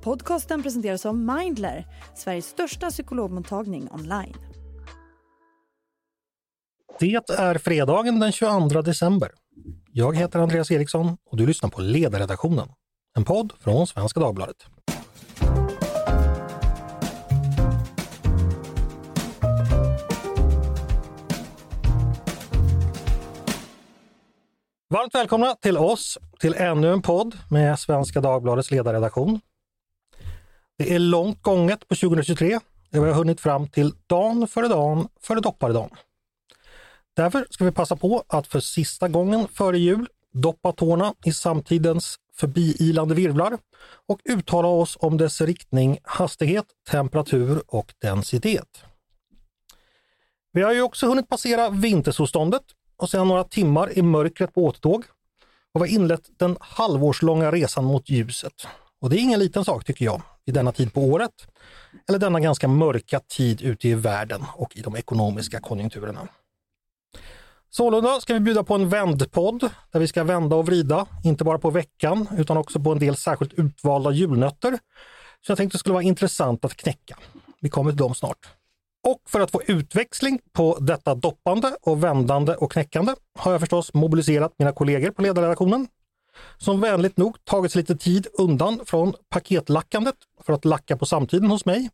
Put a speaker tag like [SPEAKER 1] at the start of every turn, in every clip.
[SPEAKER 1] Podcasten presenteras av Mindler, Sveriges största psykologmottagning online.
[SPEAKER 2] Det är fredagen den 22 december. Jag heter Andreas Eriksson och du lyssnar på Ledarredaktionen, en podd från Svenska Dagbladet. Varmt välkomna till oss, till ännu en podd med Svenska Dagbladets ledarredaktion. Det är långt gånget på 2023. vi har hunnit fram till dagen före dagen före dopparedagen. Därför ska vi passa på att för sista gången före jul doppa tårna i samtidens förbiilande virvlar och uttala oss om dess riktning, hastighet, temperatur och densitet. Vi har ju också hunnit passera vintersolståndet och sedan några timmar i mörkret på återtåg och vi har inlett den halvårslånga resan mot ljuset. Och det är ingen liten sak tycker jag, i denna tid på året, eller denna ganska mörka tid ute i världen och i de ekonomiska konjunkturerna. Sålunda ska vi bjuda på en vändpodd där vi ska vända och vrida, inte bara på veckan utan också på en del särskilt utvalda julnötter. som jag tänkte skulle vara intressant att knäcka. Vi kommer till dem snart. Och för att få utväxling på detta doppande och vändande och knäckande har jag förstås mobiliserat mina kollegor på ledarredaktionen som vänligt nog tagit sig lite tid undan från paketlackandet för att lacka på samtiden hos mig.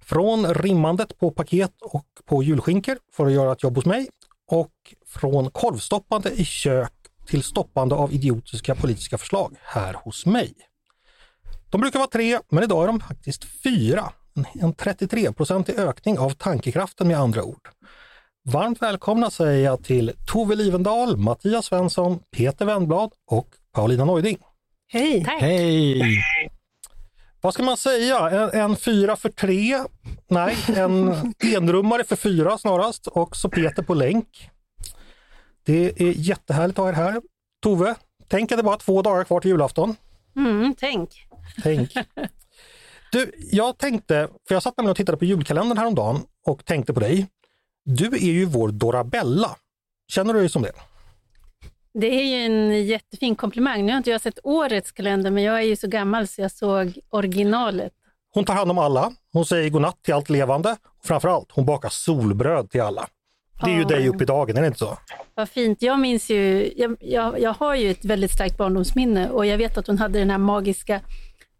[SPEAKER 2] Från rimmandet på paket och på julskinkor för att göra ett jobb hos mig och från korvstoppande i kök till stoppande av idiotiska politiska förslag här hos mig. De brukar vara tre, men idag är de faktiskt fyra. En 33-procentig ökning av tankekraften med andra ord. Varmt välkomna säger jag till Tove Livendal, Mattias Svensson, Peter Wennblad och Paulina Neuding.
[SPEAKER 3] Hej!
[SPEAKER 4] Tack.
[SPEAKER 2] Hej! Vad ska man säga? En, en fyra för tre? Nej, en enrummare för fyra snarast och så Peter på länk. Det är jättehärligt att ha er här. Tove, tänk att det bara är två dagar kvar till julafton.
[SPEAKER 3] Mm, tänk.
[SPEAKER 2] Tänk. Du, jag tänkte, för jag satt nämligen och tittade på julkalendern häromdagen och tänkte på dig. Du är ju vår Dorabella. Känner du dig som det?
[SPEAKER 3] Det är ju en jättefin komplimang. Nu har inte jag sett årets kalender, men jag är ju så gammal så jag såg originalet.
[SPEAKER 2] Hon tar hand om alla. Hon säger godnatt till allt levande. Och framförallt, hon bakar solbröd till alla. Det är ju dig upp i dagen, är det inte så?
[SPEAKER 3] Vad fint. Jag minns ju, jag, jag, jag har ju ett väldigt starkt barndomsminne och jag vet att hon hade den här magiska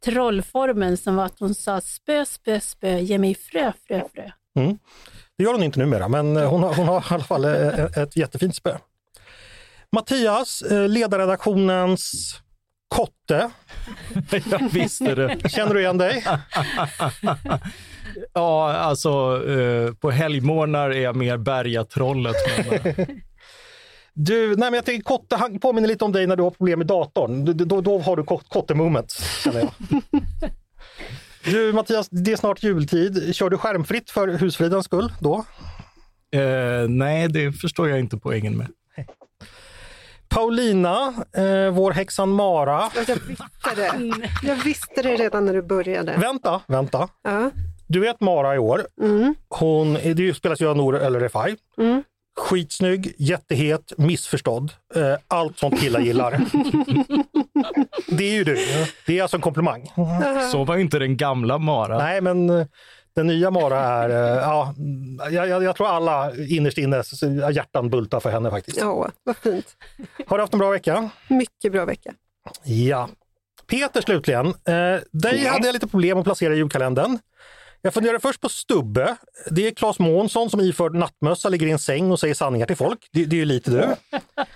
[SPEAKER 3] trollformeln som var att hon sa spö, spö, spö, ge mig frö, frö, frö.
[SPEAKER 2] Mm. Det gör hon inte numera, men hon har, hon har i alla fall eh, ett, ett jättefint spö. Mattias, eh, ledarredaktionens kotte.
[SPEAKER 4] Jag visste det.
[SPEAKER 2] Känner du igen dig?
[SPEAKER 4] Ja, alltså eh, på helgmorgnar är jag mer bergatrollet. Men, eh,
[SPEAKER 2] Du, nej men jag tänker kotte han påminner lite om dig när du har problem med datorn. Då, då, då har du kot- kotte-moment, känner jag. Du Mattias, det är snart jultid. Kör du skärmfritt för husfridens skull då?
[SPEAKER 4] eh, nej, det förstår jag inte poängen med.
[SPEAKER 2] Paulina, eh, vår häxan Mara.
[SPEAKER 5] Jag visste det. Jag visste det redan när du började.
[SPEAKER 2] Vänta, vänta.
[SPEAKER 5] Ja.
[SPEAKER 2] Du vet Mara i år.
[SPEAKER 5] Mm.
[SPEAKER 2] Hon, det spelas ju av Nour El Refai.
[SPEAKER 5] Mm.
[SPEAKER 2] Skitsnygg, jättehet, missförstådd. Eh, allt som killar gillar. det är ju du. Det är alltså en komplimang.
[SPEAKER 4] Så var inte den gamla Mara.
[SPEAKER 2] Nej, men eh, den nya Mara är... eh, Ja, jag, jag, jag tror alla innerst inne hjärtan bultar för henne faktiskt.
[SPEAKER 5] ja, vad fint.
[SPEAKER 2] Har du haft en bra vecka?
[SPEAKER 5] Mycket bra vecka.
[SPEAKER 2] Ja. Peter slutligen. Eh, dig hade jag lite problem att placera i julkalendern. Jag funderade först på Stubbe. Det är Claes Månsson som iförd nattmössa ligger i en säng och säger sanningar till folk. Det, det är ju lite du.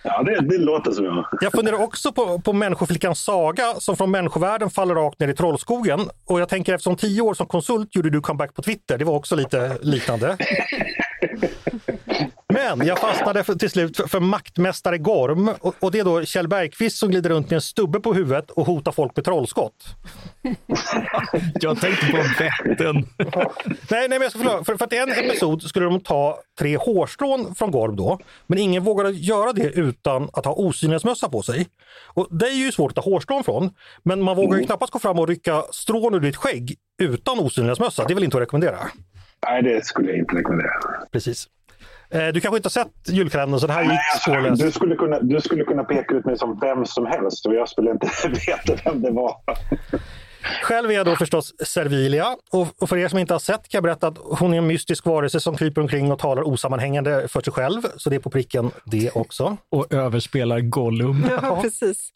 [SPEAKER 6] Ja, det, det låter som jag.
[SPEAKER 2] Jag funderar också på, på människoflickan Saga som från människovärlden faller rakt ner i Trollskogen. Och jag tänker eftersom tio år som konsult gjorde du comeback på Twitter. Det var också lite liknande. Men jag fastnade för, till slut för, för maktmästare Gorm och, och det är då Kjell Bergqvist som glider runt med en stubbe på huvudet och hotar folk med trollskott.
[SPEAKER 4] Jag tänkte på vätten.
[SPEAKER 2] Nej, nej men jag ska förklara. För, för att i en episod skulle de ta tre hårstrån från Gorm då, men ingen vågade göra det utan att ha osynlighetsmössa på sig. Och det är ju svårt att ta hårstrån från, men man vågar ju knappast gå fram och rycka strån ur ditt skägg utan osynlighetsmössa. Det är väl inte att rekommendera?
[SPEAKER 6] Nej, det skulle jag inte rekommendera.
[SPEAKER 2] Precis. Eh, Du kanske inte har sett julkalendern så det här gick spårlöst.
[SPEAKER 6] Du skulle, kunna, du skulle kunna peka ut mig som vem som helst och jag skulle inte veta vem det var.
[SPEAKER 2] Själv är jag då förstås Servilia och och för er som inte har sett kan jag berätta att hon är en mystisk varelse som kryper omkring och talar osammanhängande för sig själv. Så det är på pricken det också.
[SPEAKER 4] Och överspelar Gollum.
[SPEAKER 5] Ja, precis.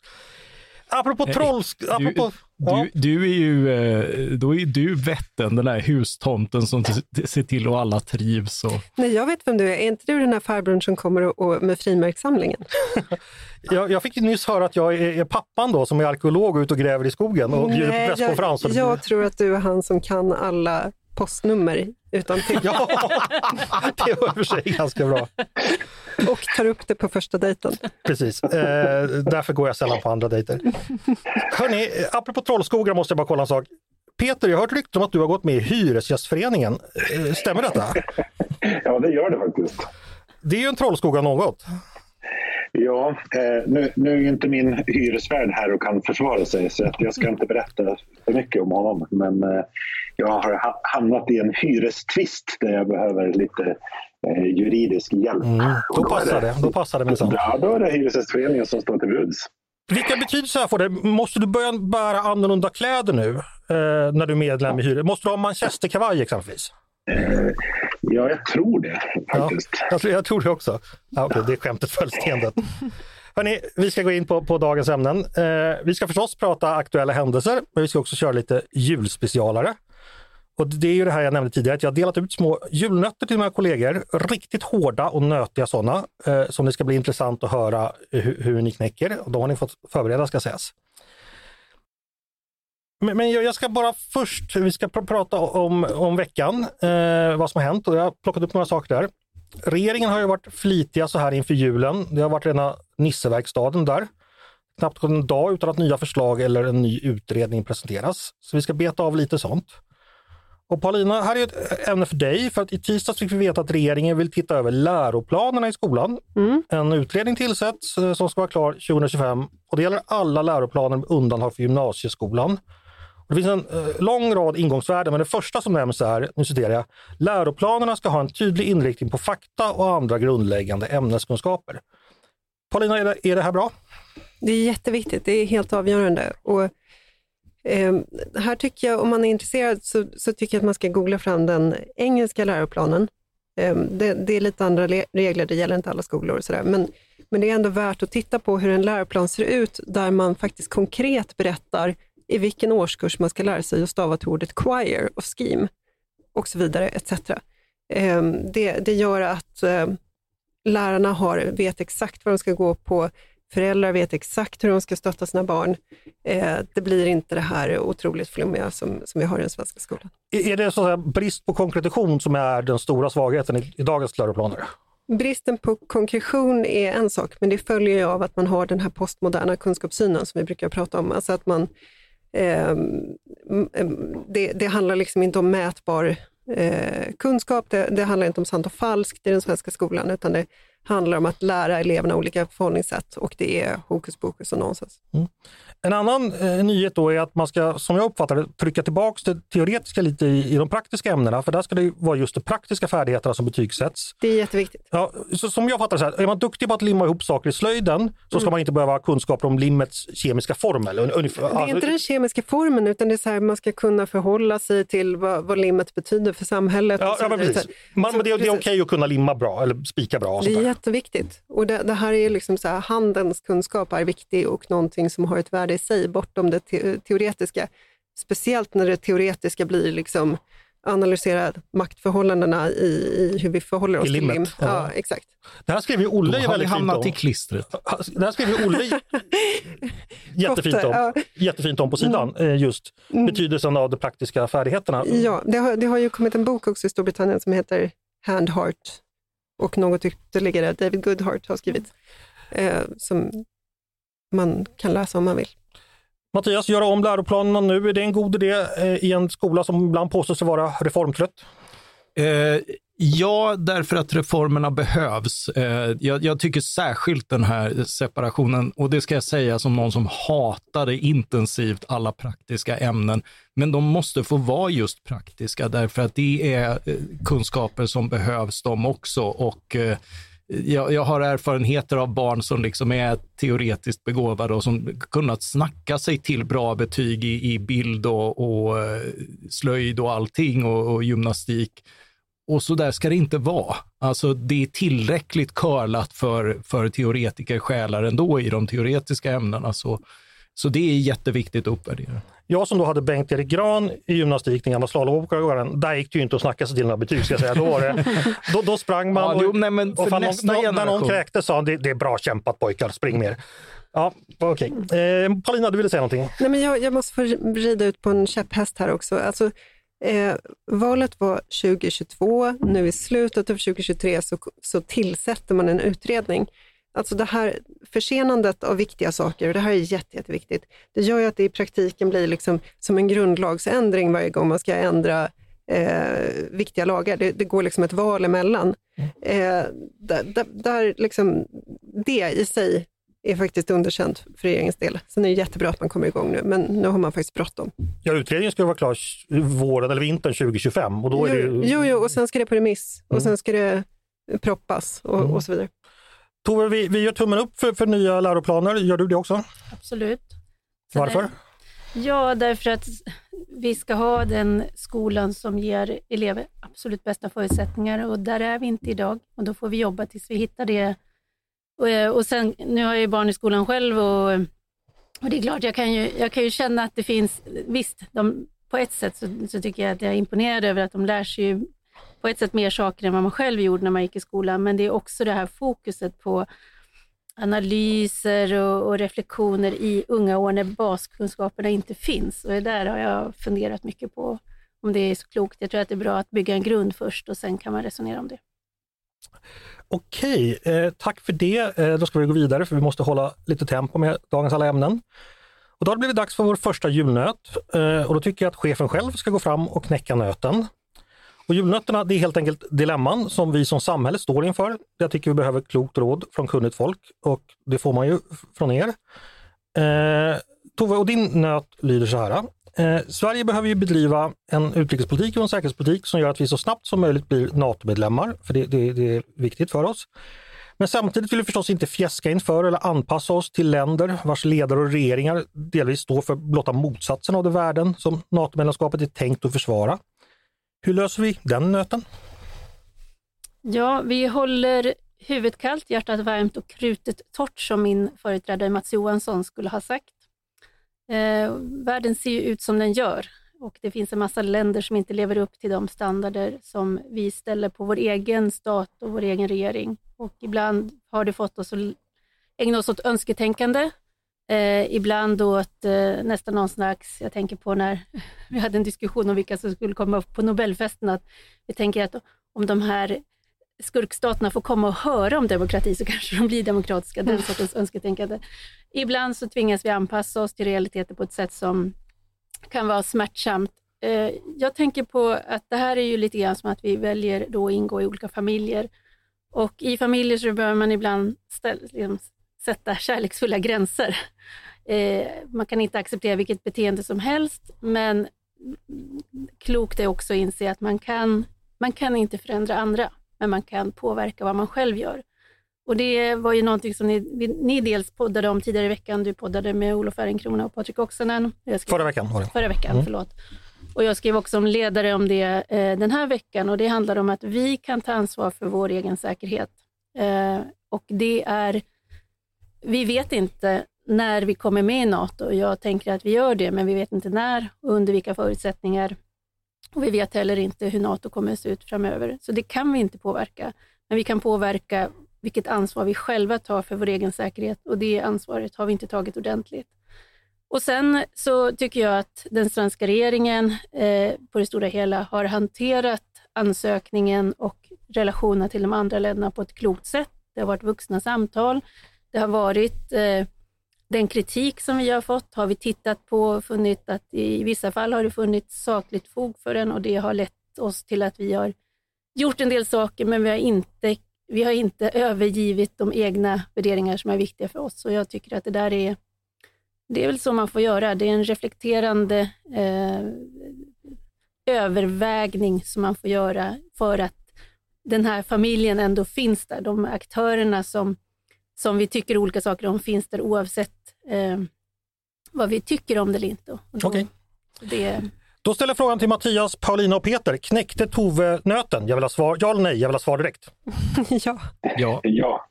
[SPEAKER 2] Apropå
[SPEAKER 4] Eh,
[SPEAKER 2] trolls...
[SPEAKER 4] Du,
[SPEAKER 2] Apropå, ja.
[SPEAKER 4] du, du är ju, eh, då är du vätten, den där hustomten som ser till att alla trivs. Och...
[SPEAKER 5] Nej, jag vet vem du är. Är inte du den här farbrorn som kommer och, och, med frimärkssamlingen?
[SPEAKER 2] Jag, jag fick ju nyss höra att jag är, är pappan då som är arkeolog och ute och gräver i skogen och bjuder på
[SPEAKER 5] Nej,
[SPEAKER 2] presskonferens.
[SPEAKER 5] jag, jag tror att du är han som kan alla postnummer utan till
[SPEAKER 2] Ja, det var i och för sig ganska bra.
[SPEAKER 5] och tar upp det på första dejten.
[SPEAKER 2] Precis, eh, därför går jag sällan på andra dejter. Hörni, apropå trollskogar måste jag bara kolla en sak. Peter, jag har hört rykten om att du har gått med i Hyresgästföreningen. Eh, Stämmer detta?
[SPEAKER 6] Ja, det gör det faktiskt.
[SPEAKER 2] Det är ju en trollskog av något.
[SPEAKER 6] Ja, eh, nu, nu är ju inte min hyresvärd här och kan försvara sig så att jag ska inte berätta för mycket om honom. Men eh, jag har ha- hamnat i en hyrestvist där jag behöver lite eh, juridisk hjälp.
[SPEAKER 2] Mm, då passar det, då passar det minsann.
[SPEAKER 6] Ja, då är det Hyresgästföreningen som står till buds.
[SPEAKER 2] Vilka betydelser får det? Måste du börja bära annorlunda kläder nu eh, när du är medlem i hyre? Måste du ha manchesterkavaj exempelvis?
[SPEAKER 6] Eh, ja, jag tror det
[SPEAKER 2] Ja,
[SPEAKER 6] faktiskt.
[SPEAKER 2] jag, tror, jag tror det också. Ja, okay, det skämtet föll stendött. Hörrni, vi ska gå in på, på dagens ämnen. Eh, vi ska förstås prata aktuella händelser, men vi ska också köra lite julspecialare. Och det är ju det här jag nämnde tidigare, att jag har delat ut små julnötter till mina kollegor. Riktigt hårda och nötiga sådana, eh, som det ska bli intressant att höra hur, hur ni knäcker. Och de har ni fått förbereda ska sägas. Men, men jag jag ska bara först, vi ska pr- prata om, om veckan, eh, vad som har hänt och jag har plockat upp några saker där. Regeringen har ju varit flitiga så här inför julen. Det har varit rena Nisseverkstaden där. Knappt gått en dag utan att nya förslag eller en ny utredning presenteras. Så vi ska beta av lite sånt. Och Paulina, här är ett ämne för dig. För att i tisdags fick vi veta att regeringen vill titta över läroplanerna i skolan.
[SPEAKER 5] Mm.
[SPEAKER 2] En utredning tillsätts eh, som ska vara klar 2025 och det gäller alla läroplaner med undantag för gymnasieskolan. Det finns en eh, lång rad ingångsvärden, men det första som nämns är, nu citerar jag, läroplanerna ska ha en tydlig inriktning på fakta och andra grundläggande ämneskunskaper. Paulina, är det, är det här bra?
[SPEAKER 5] Det är jätteviktigt, det är helt avgörande. Och, eh, här tycker jag, om man är intresserad, så, så tycker jag att man ska googla fram den engelska läroplanen. Eh, det, det är lite andra regler, det gäller inte alla skolor och sådär. Men, men det är ändå värt att titta på hur en läroplan ser ut, där man faktiskt konkret berättar i vilken årskurs man ska lära sig att stava till ordet choir och scheme och så vidare, etc. Eh, det, det gör att eh, lärarna har, vet exakt vad de ska gå på, föräldrar vet exakt hur de ska stötta sina barn. Eh, det blir inte det här otroligt flummiga som, som vi har i den svenska skolan.
[SPEAKER 2] Är det så brist på konkretion som är den stora svagheten i, i dagens läroplaner?
[SPEAKER 5] Bristen på konkretion är en sak, men det följer ju av att man har den här postmoderna kunskapssynen som vi brukar prata om. Alltså att man, ehm, Ehm, ehm, det, det handlar liksom inte om mätbar eh, kunskap, det, det handlar inte om sant och falskt i den svenska skolan, utan det handlar om att lära eleverna olika förhållningssätt och det är hokus pokus och nonsens. Mm.
[SPEAKER 2] En annan eh, nyhet då är att man ska, som jag uppfattar det, trycka tillbaks det teoretiska lite i, i de praktiska ämnena, för där ska det vara just de praktiska färdigheterna som betygsätts.
[SPEAKER 5] Det är jätteviktigt.
[SPEAKER 2] Ja, så som jag fattar det, så här, är man duktig på att limma ihop saker i slöjden så ska man inte behöva ha kunskaper om limmets kemiska formel. Un- Ungefär,
[SPEAKER 5] Mm. Det är
[SPEAKER 2] alltså-
[SPEAKER 5] inte den kemiska formen, utan det är så här, man ska kunna förhålla sig till vad, vad limmet betyder för samhället.
[SPEAKER 2] Ja,
[SPEAKER 5] så
[SPEAKER 2] ja, men precis. Man, men det, det är okej att kunna limma bra eller spika bra.
[SPEAKER 5] Det är jätteviktigt. Och det, det här är liksom så här, handens kunskap är viktig och någonting som har ett värde i sig bortom det te, teoretiska. Speciellt när det teoretiska blir liksom analysera maktförhållandena i, i hur vi förhåller oss
[SPEAKER 2] I
[SPEAKER 5] till
[SPEAKER 2] limmet,
[SPEAKER 5] lim. Ja.
[SPEAKER 2] ja.
[SPEAKER 5] exakt.
[SPEAKER 2] Det här skrev ju
[SPEAKER 4] Då
[SPEAKER 2] Olle
[SPEAKER 4] har
[SPEAKER 2] väldigt fint
[SPEAKER 4] hamnat
[SPEAKER 2] om.
[SPEAKER 4] i klistret.
[SPEAKER 2] Det här skrev ju Olle jättefint om,
[SPEAKER 5] Ja.
[SPEAKER 2] jättefint om på sidan, eh, just betydelsen av de praktiska färdigheterna.
[SPEAKER 5] Ja, det har, det har ju kommit en bok också i Storbritannien som heter Hand Heart och något ytterligare David Goodhart har skrivit eh, som man kan läsa om man vill.
[SPEAKER 2] Mattias, göra om läroplanerna nu, är det en god idé eh, i en skola som ibland påstår sig vara reformtrött?
[SPEAKER 4] Eh, ja, därför att reformerna behövs. Eh, jag, jag tycker särskilt den här separationen, och det ska jag säga som någon som hatade intensivt alla praktiska ämnen, men de måste få vara just praktiska därför att det är eh, kunskaper som behövs de också. Och eh, jag, jag, har erfarenheter av barn som liksom är teoretiskt begåvade och som kunnat snacka sig till bra betyg i, i bild och, och eh, slöjd och allting och, och gymnastik. Och så där ska det inte vara. Alltså det är tillräckligt körlat för, för teoretiker själar ändå i de teoretiska ämnena. Så, så det är jätteviktigt att uppvärdera.
[SPEAKER 2] Jag som då hade Bengt-Erik Gran i gymnastik, den gamla slalomåkaren, där gick det ju inte att snacka sig till några betyg. Ska jag säga. Då, var det, då, då sprang man
[SPEAKER 4] ja,
[SPEAKER 2] och,
[SPEAKER 4] nej, men
[SPEAKER 2] och fan, någon, när någon kräktes sa han det, det är bra kämpat pojkar, spring mer. Ja, okej. Okay. Eh, Paulina, du ville säga någonting?
[SPEAKER 5] Nej, men jag, jag måste få rida ut på en käpphäst här också. Alltså, eh, valet var 2022, nu i slutet av 2023 så, så tillsätter man en utredning Alltså det här försenandet av viktiga saker, och det här är jätte, jätteviktigt, det gör ju att det i praktiken blir liksom som en grundlagsändring varje gång man ska ändra eh, viktiga lagar. Det, det, går liksom ett val emellan. Eh, där, där, liksom, det i sig är faktiskt underkänt för regeringens del. Sen är det jättebra att man kommer igång nu, men nu har man faktiskt bråttom.
[SPEAKER 2] Ja, utredningen ska vara klar våren eller vintern 2025 och då är
[SPEAKER 5] jo,
[SPEAKER 2] det...
[SPEAKER 5] Jo, jo, och sen ska det på remiss och mm. sen ska det proppas och, och så vidare.
[SPEAKER 2] Tove, vi, vi gör tummen upp för, för nya läroplaner. Gör du det också?
[SPEAKER 3] Absolut.
[SPEAKER 2] Sen Varför? Är,
[SPEAKER 3] ja, därför att vi ska ha den skolan som ger elever absolut bästa förutsättningar och där är vi inte idag och då får vi jobba tills vi hittar det. Och, eh, och sen, nu har jag ju barn i skolan själv och, och det är klart, jag kan, ju, jag kan ju känna att det finns, visst, de, på ett sätt så, så, tycker jag att jag är imponerad över att de lär sig på ett sätt mer saker än vad man själv gjorde när man gick i skolan, men det är också det här fokuset på analyser och, och reflektioner i unga år när baskunskaperna inte finns. Och det där har jag funderat mycket på, om det är så klokt. Jag tror att det är bra att bygga en grund först och sen kan man resonera om det.
[SPEAKER 2] Okej, eh, tack för det. Eh, då ska vi gå vidare för vi måste hålla lite tempo med dagens alla ämnen. Och då har det blivit dags för vår första julnöt eh, och då tycker jag att chefen själv ska gå fram och knäcka nöten. Och julnötterna det är helt enkelt dilemman som vi som samhälle står inför. Jag tycker vi behöver klokt råd från kunnigt folk och det får man ju från er. Eh, Tove, och din nöt lyder så här. Eh, Sverige behöver ju bedriva en utrikespolitik och en säkerhetspolitik som gör att vi så snabbt som möjligt blir NATO-medlemmar, för det, det, det är viktigt för oss. Men samtidigt vill vi förstås inte fjäska inför eller anpassa oss till länder vars ledare och regeringar delvis står för blotta motsatsen av de värden som NATO-medlemskapet är tänkt att försvara. Hur löser vi den nöten?
[SPEAKER 3] Ja, vi håller huvudet kallt, hjärtat varmt och krutet torrt som min företrädare Mats Johansson skulle ha sagt. Eh, världen ser ju ut som den gör och det finns en massa länder som inte lever upp till de standarder som vi ställer på vår egen stat och vår egen regering. Och ibland har det fått oss att ägna oss åt önsketänkande Eh, ibland åt eh, nästan någon slags, jag tänker på när vi hade en diskussion om vilka som skulle komma upp på Nobelfesten, att vi tänker att om de här skurkstaterna får komma och höra om demokrati så kanske de blir demokratiska, den sortens önsketänkande. Ibland så tvingas vi anpassa oss till realiteter på ett sätt som kan vara smärtsamt. Eh, jag tänker på att det här är ju lite grann som att vi väljer då att ingå i olika familjer och i familjer så behöver man ibland ställa, liksom, sätta kärleksfulla gränser. Eh, man kan inte acceptera vilket beteende som helst, men klokt är också att inse att man kan, man kan inte förändra andra, men man kan påverka vad man själv gör. Och Det var ju någonting som ni, ni dels poddade om tidigare i veckan. Du poddade med Olof Ehrenkrona och Patrik Oksanen.
[SPEAKER 2] Förra veckan.
[SPEAKER 3] Förra veckan, mm. förlåt. Och jag skrev också om ledare om det eh, den här veckan och det handlar om att vi kan ta ansvar för vår egen säkerhet. Eh, och det är vi vet inte när vi kommer med i NATO. Jag tänker att vi gör det, men vi vet inte när och under vilka förutsättningar. Och Vi vet heller inte hur NATO kommer att se ut framöver, så det kan vi inte påverka. Men vi kan påverka vilket ansvar vi själva tar för vår egen säkerhet och det ansvaret har vi inte tagit ordentligt. Och Sen så tycker jag att den svenska regeringen eh, på det stora hela har hanterat ansökningen och relationerna till de andra länderna på ett klokt sätt. Det har varit vuxna samtal. Det har varit eh, den kritik som vi har fått har vi tittat på och funnit att i vissa fall har det funnits sakligt fog för den och det har lett oss till att vi har gjort en del saker men vi har inte, vi har inte övergivit de egna värderingar som är viktiga för oss. Och jag tycker att det där är, det är väl så man får göra. Det är en reflekterande eh, övervägning som man får göra för att den här familjen ändå finns där. De aktörerna som, som vi tycker olika saker om finns där oavsett eh, vad vi tycker om det eller inte.
[SPEAKER 2] Okej. Okay.
[SPEAKER 3] Det...
[SPEAKER 2] Då ställer jag frågan till Mattias, Paulina och Peter. Knäckte Tove nöten? Jag vill ha svar, ja eller nej? Jag vill ha svar direkt.
[SPEAKER 5] ja.
[SPEAKER 4] Ja.
[SPEAKER 6] ja.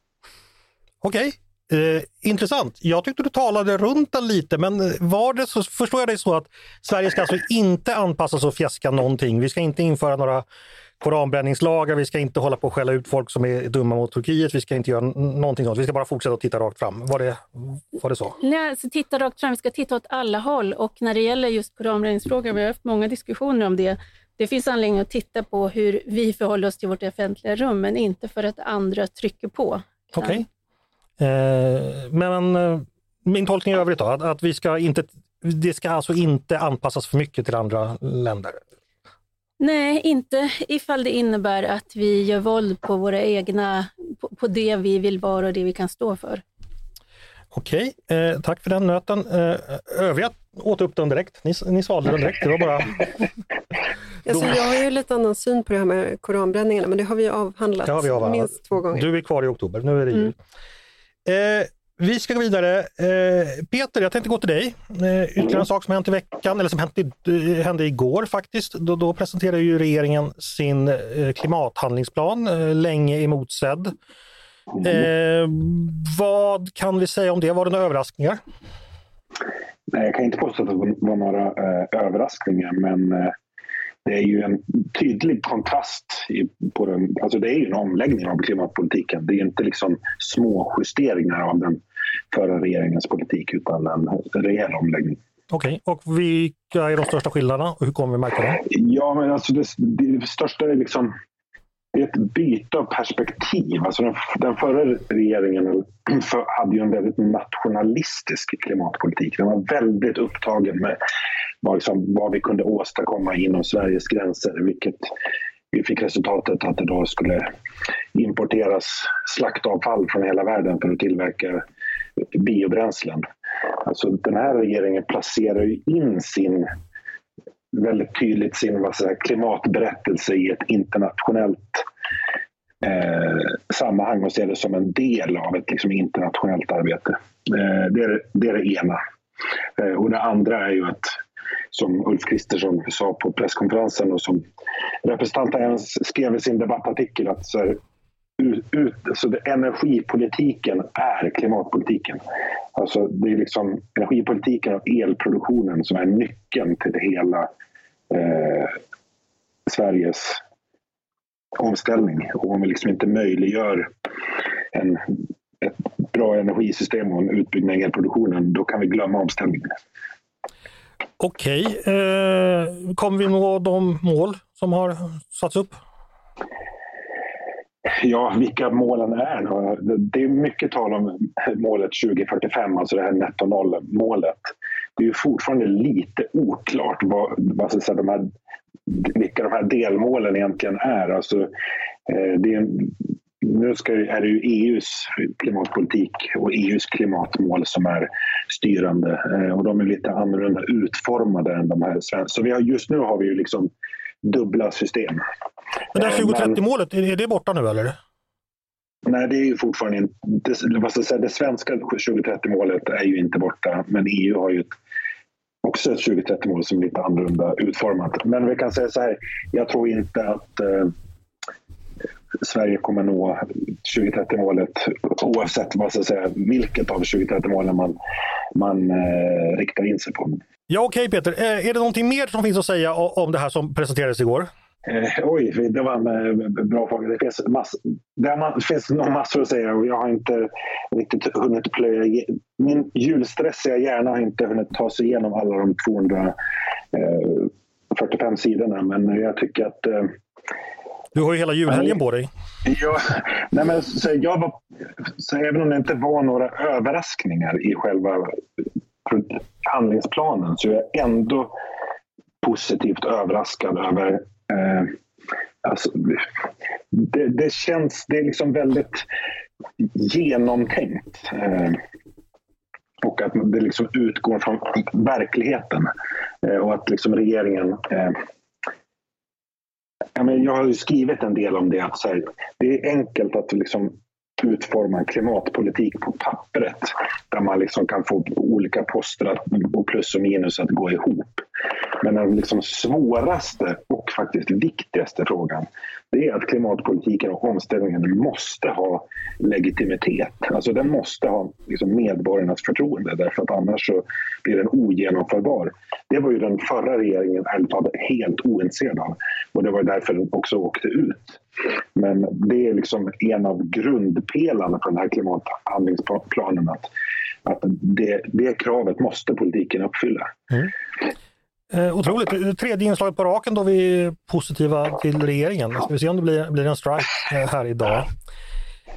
[SPEAKER 2] Okej. Okay. Eh, intressant. Jag tyckte du talade runt den lite, men var det så, förstår jag dig så att Sverige ska alltså inte anpassas och fjäska någonting? Vi ska inte införa några koranbränningslagar, vi ska inte hålla på och skälla ut folk som är dumma mot Turkiet, vi ska inte göra någonting sånt. Vi ska bara fortsätta att titta rakt fram. Var det, var det så?
[SPEAKER 3] Nej, alltså titta rakt fram, vi ska titta åt alla håll och när det gäller just koranbränningsfrågan, vi har haft många diskussioner om det, det finns anledning att titta på hur vi förhåller oss till vårt offentliga rum, men inte för att andra trycker på.
[SPEAKER 2] Okej. Okay. Eh, men eh, min tolkning i övrigt då, att, att vi ska inte, det ska alltså inte anpassas för mycket till andra länder?
[SPEAKER 3] Nej, inte ifall det innebär att vi gör våld på våra egna, på, på det vi vill vara och det vi kan stå för.
[SPEAKER 2] Okej, eh, tack för den nöten. Eh, övriga åt upp den direkt. Ni, ni svalde den direkt. Det var bara...
[SPEAKER 5] alltså, jag har ju lite annan syn på det här med koranbränningarna, men det har vi avhandlat,
[SPEAKER 2] det har vi avhandlat.
[SPEAKER 5] minst två gånger.
[SPEAKER 2] Du är kvar i oktober, nu är det jul. Mm. Eh, vi ska gå vidare. Eh, Peter, jag tänkte gå till dig. Eh, ytterligare en sak som hänt i veckan, eller som hänt i, eh, hände igår faktiskt. Då, då presenterade ju regeringen sin eh, klimathandlingsplan, eh, länge emotsedd. Eh, vad kan vi säga om det? Var det några överraskningar?
[SPEAKER 6] Nej, jag kan inte påstå att det var några eh, överraskningar, men eh, det är ju en tydlig kontrast i, på den, alltså det är ju en omläggning av klimatpolitiken. Det är inte liksom små justeringar av den förra regeringens politik utan en rejäl omläggning.
[SPEAKER 2] Okej, okay. och vilka är de största skillnaderna och hur kommer vi märka det?
[SPEAKER 6] Ja, men alltså det, det största är liksom det är ett byte av perspektiv. Alltså den, den förra regeringen för, hade ju en väldigt nationalistisk klimatpolitik. Den var väldigt upptagen med vad, liksom, vad vi kunde åstadkomma inom Sveriges gränser. Vilket vi fick resultatet att det då skulle importeras slaktavfall från hela världen för att tillverka biobränslen. Alltså den här regeringen placerar ju in sin väldigt tydligt sin vad säger, klimatberättelse i ett internationellt eh, sammanhang och ser det som en del av ett liksom, internationellt arbete. Eh, det, är, det är det ena. Eh, och det andra är ju att som Ulf Kristersson sa på presskonferensen och som representanten skrev i sin debattartikel att så här, ut, ut, alltså det, energipolitiken är klimatpolitiken. Alltså det är liksom energipolitiken och elproduktionen som är nyckeln till det hela eh, Sveriges omställning. Och om vi liksom inte möjliggör en, ett bra energisystem och en utbyggnad av elproduktionen, då kan vi glömma omställningen.
[SPEAKER 2] Okej, eh, kommer vi nå de mål som har satts upp?
[SPEAKER 6] Ja, vilka målen är. Det är mycket tal om målet 2045, alltså det här netto noll-målet. Det är fortfarande lite oklart vad, vad så säga, de här, vilka de här delmålen egentligen är. Alltså, eh, det är nu ska, är det ju EUs klimatpolitik och EUs klimatmål som är styrande eh, och de är lite annorlunda utformade än de här svenska. Så vi har, just nu har vi ju liksom dubbla system.
[SPEAKER 2] Men det här 2030-målet, är det borta nu eller?
[SPEAKER 6] Nej, det är ju fortfarande inte... Det, vad ska säga, det svenska 2030-målet är ju inte borta, men EU har ju ett, också ett 2030-mål som är lite annorlunda utformat. Men vi kan säga så här, jag tror inte att eh, Sverige kommer nå 2030-målet oavsett vad ska säga, vilket av 2030-målen man, man eh, riktar in sig på.
[SPEAKER 2] Ja, okej okay, Peter. Eh, är det någonting mer som finns att säga om det här som presenterades igår?
[SPEAKER 6] Eh, oj, det var en eh, bra fråga. Det finns, mass, det finns nog massor att säga och jag har inte riktigt hunnit plöja Min julstressiga hjärna har inte hunnit ta sig igenom alla de 245 sidorna men jag tycker att eh,
[SPEAKER 2] du har ju hela julhelgen på dig.
[SPEAKER 6] Ja, nej men, så jag var, så även om det inte var några överraskningar i själva handlingsplanen så är jag ändå positivt överraskad över eh, alltså, det, det, känns, det är liksom väldigt genomtänkt. Eh, och att det liksom utgår från verkligheten. Eh, och att liksom regeringen eh, jag har ju skrivit en del om det. Att så här, det är enkelt att liksom utforma en klimatpolitik på pappret där man liksom kan få olika poster att, och plus och minus att gå ihop. Men den liksom svåraste och faktiskt viktigaste frågan det är att klimatpolitiken och omställningen måste ha legitimitet. Alltså den måste ha liksom medborgarnas förtroende därför att annars så blir den ogenomförbar. Det var ju den förra regeringen helt ointresserad av och det var därför den också åkte ut. Men det är liksom en av grundpelarna för den här klimathandlingsplanen att, att det, det kravet måste politiken uppfylla. Mm.
[SPEAKER 2] Eh, otroligt. Tredje inslaget på raken då vi är positiva till regeringen. Ska vi se om det blir, blir en strike eh, här idag.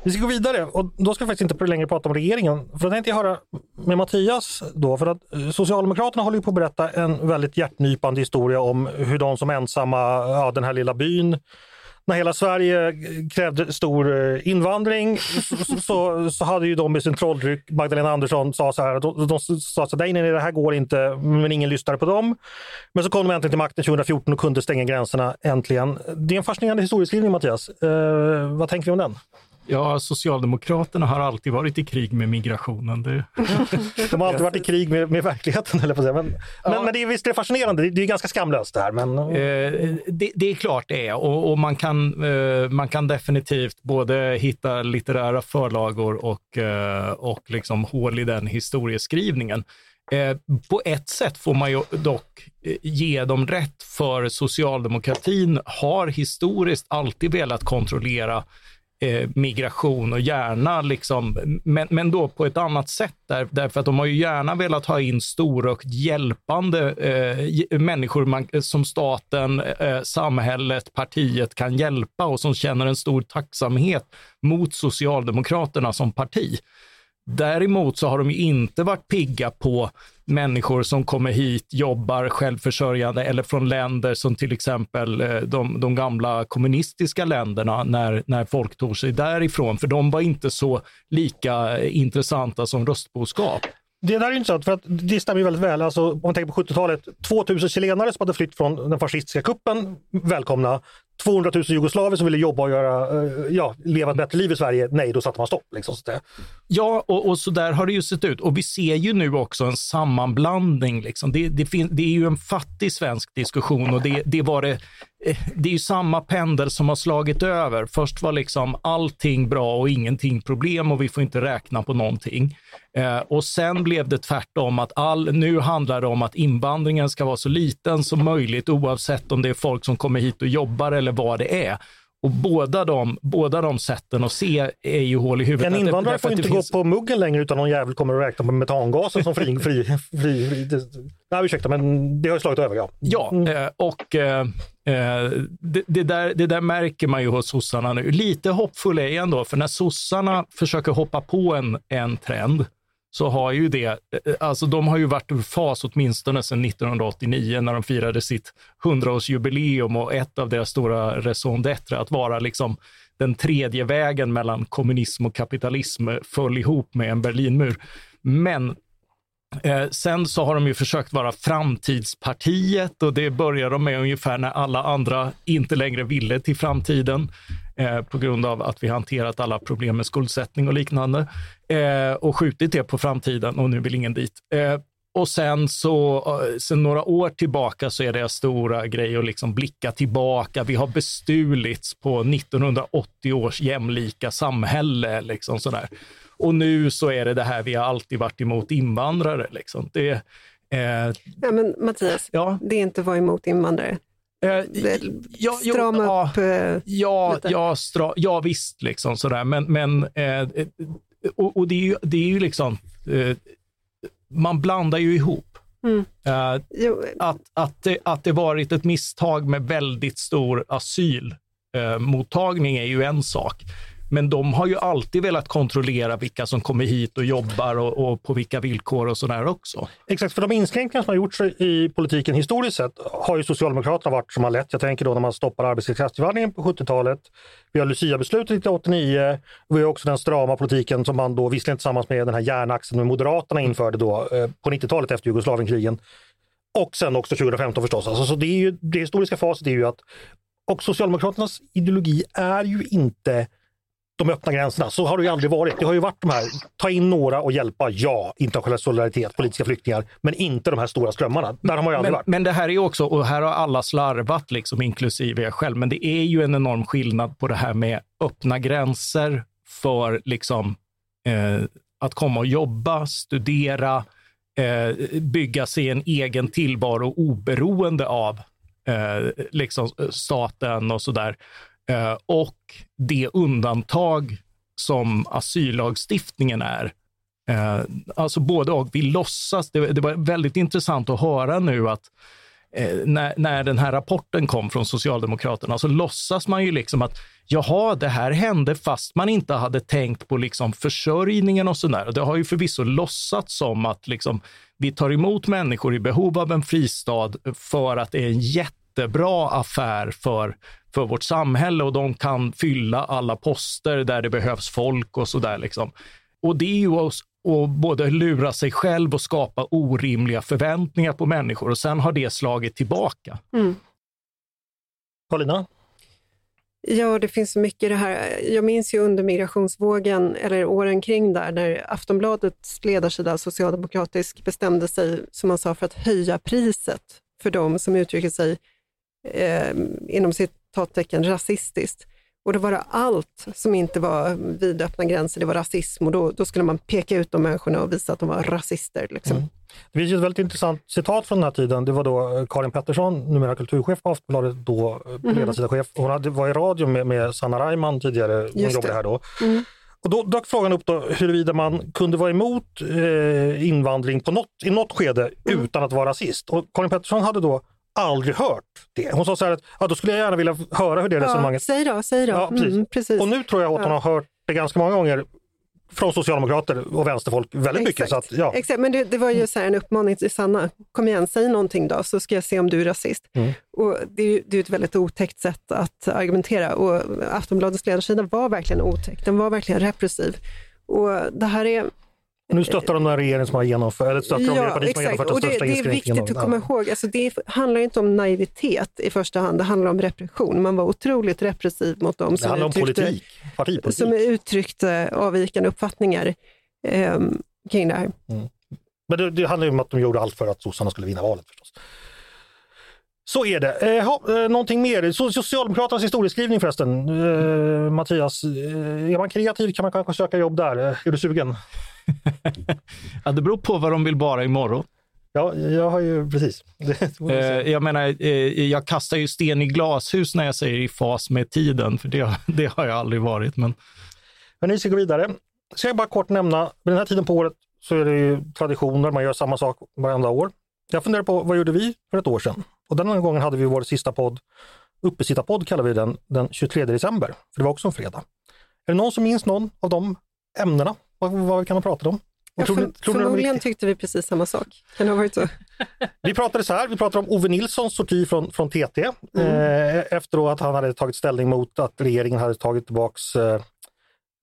[SPEAKER 2] Vi ska gå vidare och då ska vi faktiskt inte längre prata om regeringen. För då tänkte jag höra med Mattias då, för att eh, Socialdemokraterna håller på att berätta en väldigt hjärtnypande historia om hur de som ensamma, ja, den här lilla byn när hela Sverige krävde stor eh, invandring så, så, så hade ju de med sin trolldryck, Magdalena Andersson sa så här, de, de sa så nej, nej, det här går inte, men ingen lyssnade på dem. Men så kom de äntligen till makten 2014 och kunde stänga gränserna äntligen. Det är en fascinerande historieskrivning Mattias. Eh, vad tänker vi om den?
[SPEAKER 4] Ja, Socialdemokraterna har alltid varit i krig med migrationen. Det...
[SPEAKER 2] De har alltid varit i krig med, med verkligheten, eller på Men, ja. men, det är visst det är fascinerande, det är ganska skamlöst det här. Men...
[SPEAKER 4] Eh, det, det, är klart det är och, och man, kan, eh, man kan definitivt både hitta litterära förlagor och, eh, och liksom hål i den historieskrivningen. Eh, på ett sätt får man ju dock eh, ge dem rätt, för socialdemokratin har historiskt alltid velat kontrollera eh, migration och gärna liksom, men, men då på ett annat sätt där, därför att de har ju gärna velat ha in stora och hjälpande eh, människor man, eh, som staten, eh, samhället, partiet kan hjälpa och som känner en stor tacksamhet mot Socialdemokraterna som parti. Däremot så har de inte varit pigga på människor som kommer hit, jobbar självförsörjande eller från länder som till exempel eh, de, de gamla kommunistiska länderna när, när folk tog sig därifrån, för de var inte så lika intressanta som röstboskap.
[SPEAKER 2] Det där är intressant för att det stämmer ju väldigt väl. Alltså, om man tänker på 70-talet, 2000 chilenare som hade flytt från den fascistiska kuppen, välkomna. 200 000 jugoslaver som ville jobba och göra, eh, ja, leva ett bättre liv i Sverige, nej, då satte man stopp. Liksom, så
[SPEAKER 4] ja, och, och, så där har det ju sett ut. Och vi ser ju nu också en sammanblandning. Liksom. Det, det, det är ju en fattig svensk diskussion och det, det var det eh, det är ju samma pendel som har slagit över. Först var liksom allting bra och ingenting problem och vi får inte räkna på någonting. Eh, och sen blev det tvärtom att all, nu handlar det om att invandringen ska vara så liten som möjligt oavsett om det är folk som kommer hit och jobbar eller vad det är. Och båda de, båda de sätten att se är ju hål i huvudet.
[SPEAKER 2] En invandrare får inte finns... gå på muggen längre utan någon jävel kommer att räkna på metangasen som fri... fri, fri, fri det, nej, ursäkta, men det har slagit över. Ja,
[SPEAKER 4] ja mm. eh, och eh, eh, det, det, där, det där märker man ju hos sossarna nu. Lite hoppfull är jag ändå, för när sossarna försöker hoppa på en, en trend, så har ju det, eh, alltså de har ju varit ur fas åtminstone sedan 1989 när de firade sitt 100-årsjubileum och ett av deras stora raison d'être att vara liksom den tredje vägen mellan kommunism och kapitalism eh, föll ihop med en Berlinmur. Men Eh, sen så har de ju försökt vara framtidspartiet och det började de med ungefär när alla andra inte längre ville till framtiden eh, på grund av att vi hanterat alla problem med skuldsättning och liknande eh, och skjutit det på framtiden och nu vill ingen dit. Eh, och sen så, eh, sen några år tillbaka så är det stora grej att liksom blicka tillbaka. Vi har bestulits på 1980 års jämlika samhälle. Liksom sådär. Och nu så är det det här, vi har alltid varit emot invandrare. Liksom. Det,
[SPEAKER 5] eh, ja, men Mattias, ja. det är inte att vara emot invandrare. Eh, ja, strama
[SPEAKER 4] jo,
[SPEAKER 5] upp eh,
[SPEAKER 4] ja, lite. Ja, stra, ja, visst, liksom sådär. men, men eh, och, och, det, är ju, det är ju liksom, man blandar ju ihop. Mm. Att, att, det, att det varit ett misstag med väldigt stor asylmottagning är ju en sak. Men de har ju alltid velat kontrollera vilka som kommer hit och jobbar och, och på vilka villkor och sådär också.
[SPEAKER 2] Exakt, för de inskränkningar som har gjorts i politiken historiskt sett har ju Socialdemokraterna varit som har lett. Jag tänker då när man stoppar arbetskraftsinvandringen på 70-talet. Vi har Lucia-beslutet 1989. Vi har också den strama politiken som man då, visserligen tillsammans med den här järnaxeln med Moderaterna införde då eh, på 90-talet efter Jugoslavienkrigen. Och sen också 2015 förstås. Alltså, så det, är ju, det historiska facit är ju att Och Socialdemokraternas ideologi är ju inte de öppna gränserna. Så har det ju aldrig varit. Det har ju varit de här, ta in några och hjälpa, ja, internationell solidaritet, politiska flyktingar, men inte de här stora strömmarna. Där har man ju aldrig
[SPEAKER 4] Men,
[SPEAKER 2] varit.
[SPEAKER 4] men det här är också, och här har alla slarvat, liksom, inklusive jag själv, men det är ju en enorm skillnad på det här med öppna gränser för liksom, eh, att komma och jobba, studera, eh, bygga sig en egen tillvaro oberoende av eh, liksom staten och sådär. Eh, och det undantag som asyllagstiftningen är. Eh, alltså både och. Vi låtsas, det, var väldigt intressant att höra nu att eh, när, när den här rapporten kom från Socialdemokraterna så låtsas man ju liksom att jaha, det här hände fast man inte hade tänkt på liksom försörjningen och sådär. Det har ju förvisso låtsats som att liksom, vi tar emot människor i behov av en fristad för att det är en jätte jättebra affär för, för vårt samhälle och de kan fylla alla poster där det behövs folk och sådär. Liksom. Och det är ju att att både lura sig själv och skapa orimliga förväntningar på människor och sen har det slagit tillbaka.
[SPEAKER 2] Paulina?
[SPEAKER 5] Ja, det finns så mycket i det här. Jag minns ju under migrationsvågen, eller åren kring där, när Aftonbladets ledarsida socialdemokratisk bestämde sig, som man sa, för att höja priset för de som uttrycker sig eh, inom citattecken rasistiskt. Och då var det allt som inte var vidöppna gränser, det var rasism och då, då skulle man peka ut de människorna och visa att de var rasister. Liksom.
[SPEAKER 2] Mm. Det finns ett väldigt intressant citat från den här tiden. Det var då eh, Karin Pettersson, numera kulturchef på Aftonbladet, då mm. ledarsidachef. Hon hade, var i radio med, med Sanna Reimann tidigare, hon
[SPEAKER 5] Just
[SPEAKER 2] jobbade
[SPEAKER 5] det.
[SPEAKER 2] här då.
[SPEAKER 5] Mm.
[SPEAKER 2] Och då dök frågan upp då huruvida man kunde vara emot eh, invandring på något, i något skede
[SPEAKER 5] Mm.
[SPEAKER 2] utan att vara rasist. Och Karin Pettersson hade då aldrig hört det. Hon sa så här att ja, då skulle jag gärna vilja höra hur det
[SPEAKER 5] Ja,
[SPEAKER 2] resonemanget...
[SPEAKER 5] säg då, säg då.
[SPEAKER 2] Ja, precis.
[SPEAKER 5] Mm, precis.
[SPEAKER 2] Och nu tror jag att hon
[SPEAKER 5] Ja.
[SPEAKER 2] har hört det ganska många gånger från socialdemokrater och vänsterfolk väldigt mycket. Så att, ja.
[SPEAKER 5] Exakt, men det, det var ju så här en uppmaning till Sanna, kom igen, säg någonting då, så ska jag se om du är rasist.
[SPEAKER 2] Mm.
[SPEAKER 5] Och det är ju det är ett väldigt otäckt sätt att argumentera och Aftonbladets ledarsida var verkligen otäck, den var verkligen repressiv. Och det här är,
[SPEAKER 2] nu stöttar de den regering som har genomfört, eller stöttar de det
[SPEAKER 5] ja,
[SPEAKER 2] parti som har genomfört den
[SPEAKER 5] det,
[SPEAKER 2] största
[SPEAKER 5] det är
[SPEAKER 2] inskränkningen.
[SPEAKER 5] viktigt att komma ihåg, alltså det handlar inte om naivitet i första hand, det handlar om repression. Man var otroligt repressiv mot dem som uttryckte,
[SPEAKER 2] politik,
[SPEAKER 5] som uttryckte avvikande uppfattningar ehm, kring det här.
[SPEAKER 2] Men det, det handlar ju om att de gjorde allt för att sossarna skulle vinna valet förstås. Så är det. Eh, ha, eh, någonting mer? So- Socialdemokraternas historieskrivning förresten. Eh, Mattias, eh, är man kreativ kan man kanske söka jobb där. Eh, Är du sugen?
[SPEAKER 4] Ja, det beror på vad de vill vara imorgon.
[SPEAKER 2] Ja, jag har ju precis.
[SPEAKER 4] Eh, jag menar, eh, jag kastar ju sten i glashus när jag säger i fas med tiden, för det, det har jag aldrig varit. Men
[SPEAKER 2] Men ni ska gå vidare. Ska jag bara kort nämna, vid den här tiden på året så är det ju traditioner, man gör samma sak varenda år. Jag funderar på vad gjorde vi för ett år sedan? Och den här gången hade vi vår sista podd, Uppesittarpodd kallar vi den, den 23 december. För det var också en fredag. Är det någon som minns någon av de ämnena? Vad, vad kan man prata om?
[SPEAKER 5] Ja,
[SPEAKER 2] tror
[SPEAKER 5] för,
[SPEAKER 2] tror ni
[SPEAKER 5] förmodligen tyckte vi precis samma sak. Kan det ha varit så?
[SPEAKER 2] Vi pratade så här, vi pratade om Ove Nilssons sorti från, från TT
[SPEAKER 5] Mm.
[SPEAKER 2] eh, efter då att han hade tagit ställning mot att regeringen hade tagit tillbaks eh,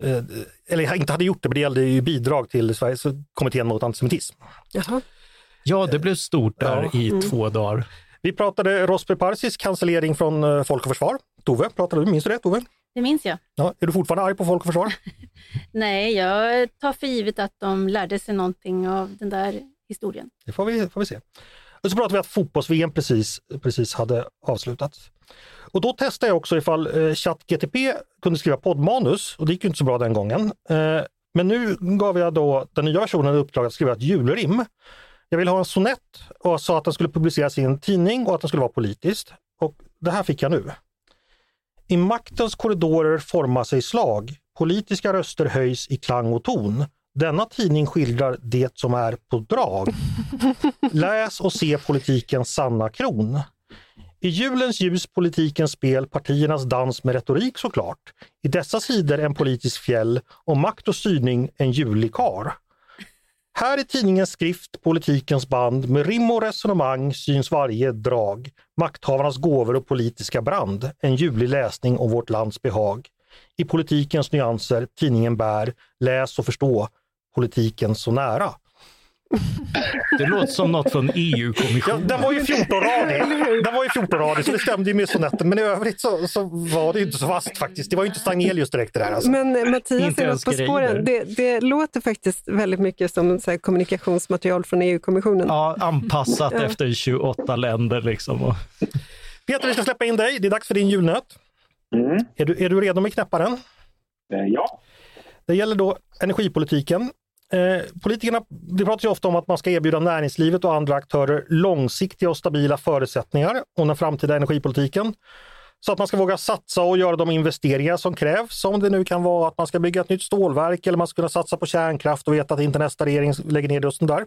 [SPEAKER 2] eh, eller inte hade gjort det, men det gällde ju bidrag till Sveriges kommittén mot antisemitism.
[SPEAKER 5] Jaha.
[SPEAKER 4] ja, det blev stort där
[SPEAKER 2] Ja.
[SPEAKER 4] i
[SPEAKER 5] Mm.
[SPEAKER 4] två dagar.
[SPEAKER 2] Vi pratade Rosper Parsis cancellering från eh, Folk och Försvar. Tove, pratade du, minns du det Tove?
[SPEAKER 3] Det minns jag.
[SPEAKER 2] Ja, är du fortfarande arg på Folk och Försvar?
[SPEAKER 3] Nej, jag tar för givet att de lärde sig någonting av den där historien.
[SPEAKER 2] Det får vi, får vi se. Och så pratade vi att fotbolls-VM precis, precis hade avslutats. Och då testade jag också ifall eh, ChatGTP kunde skriva poddmanus och det gick ju inte så bra den gången. Eh, men nu gav jag då den nya versionen i uppdrag att skriva ett julrim. Jag ville ha en sonett och sa att den skulle publiceras i en tidning och att den skulle vara politiskt. Och det här fick jag nu. I maktens korridorer formar sig slag. Politiska röster höjs i klang och ton. Denna tidning skildrar det som är på drag. Läs och se politikens sanna kron. I julens ljus politikens spel, partiernas dans med retorik såklart. I dessa sidor en politisk fjäll och makt och styrning en julig kar. Här i tidningens skrift, politikens band, med rim och resonemang syns varje drag. Makthavarnas gåvor och politiska brand. En ljuvlig läsning om vårt lands behag. I politikens nyanser tidningen bär, läs och förstå politiken så nära.
[SPEAKER 4] Det låter som något från
[SPEAKER 2] Ja,
[SPEAKER 4] EU-kommissionen.
[SPEAKER 2] den var ju 14-radig, den var ju 14-radig så det stämde ju med sonetten. Men i övrigt så, så var det ju inte så vasst faktiskt. Det var ju inte Stagnelius direkt det där. Alltså.
[SPEAKER 5] Men eh, Mattias
[SPEAKER 4] Inte
[SPEAKER 5] är något på spåren. Det, det låter faktiskt väldigt mycket som så här, kommunikationsmaterial från EU-kommissionen.
[SPEAKER 4] Ja, anpassat efter 28 länder liksom. Och,
[SPEAKER 2] Peter, vi ska släppa in dig. Det är dags för din julnöt.
[SPEAKER 6] Mm.
[SPEAKER 2] Är du, är du redo med knäpparen?
[SPEAKER 6] Eh, Ja,
[SPEAKER 2] Det gäller då energipolitiken. Eh, politikerna det pratas ju ofta om att man ska erbjuda näringslivet och andra aktörer långsiktiga och stabila förutsättningar om den framtida energipolitiken. Så att man ska våga satsa och göra de investeringar som krävs. Om det nu kan vara att man ska bygga ett nytt stålverk eller man ska kunna satsa på kärnkraft och veta att inte nästa regering lägger ner det och sånt där.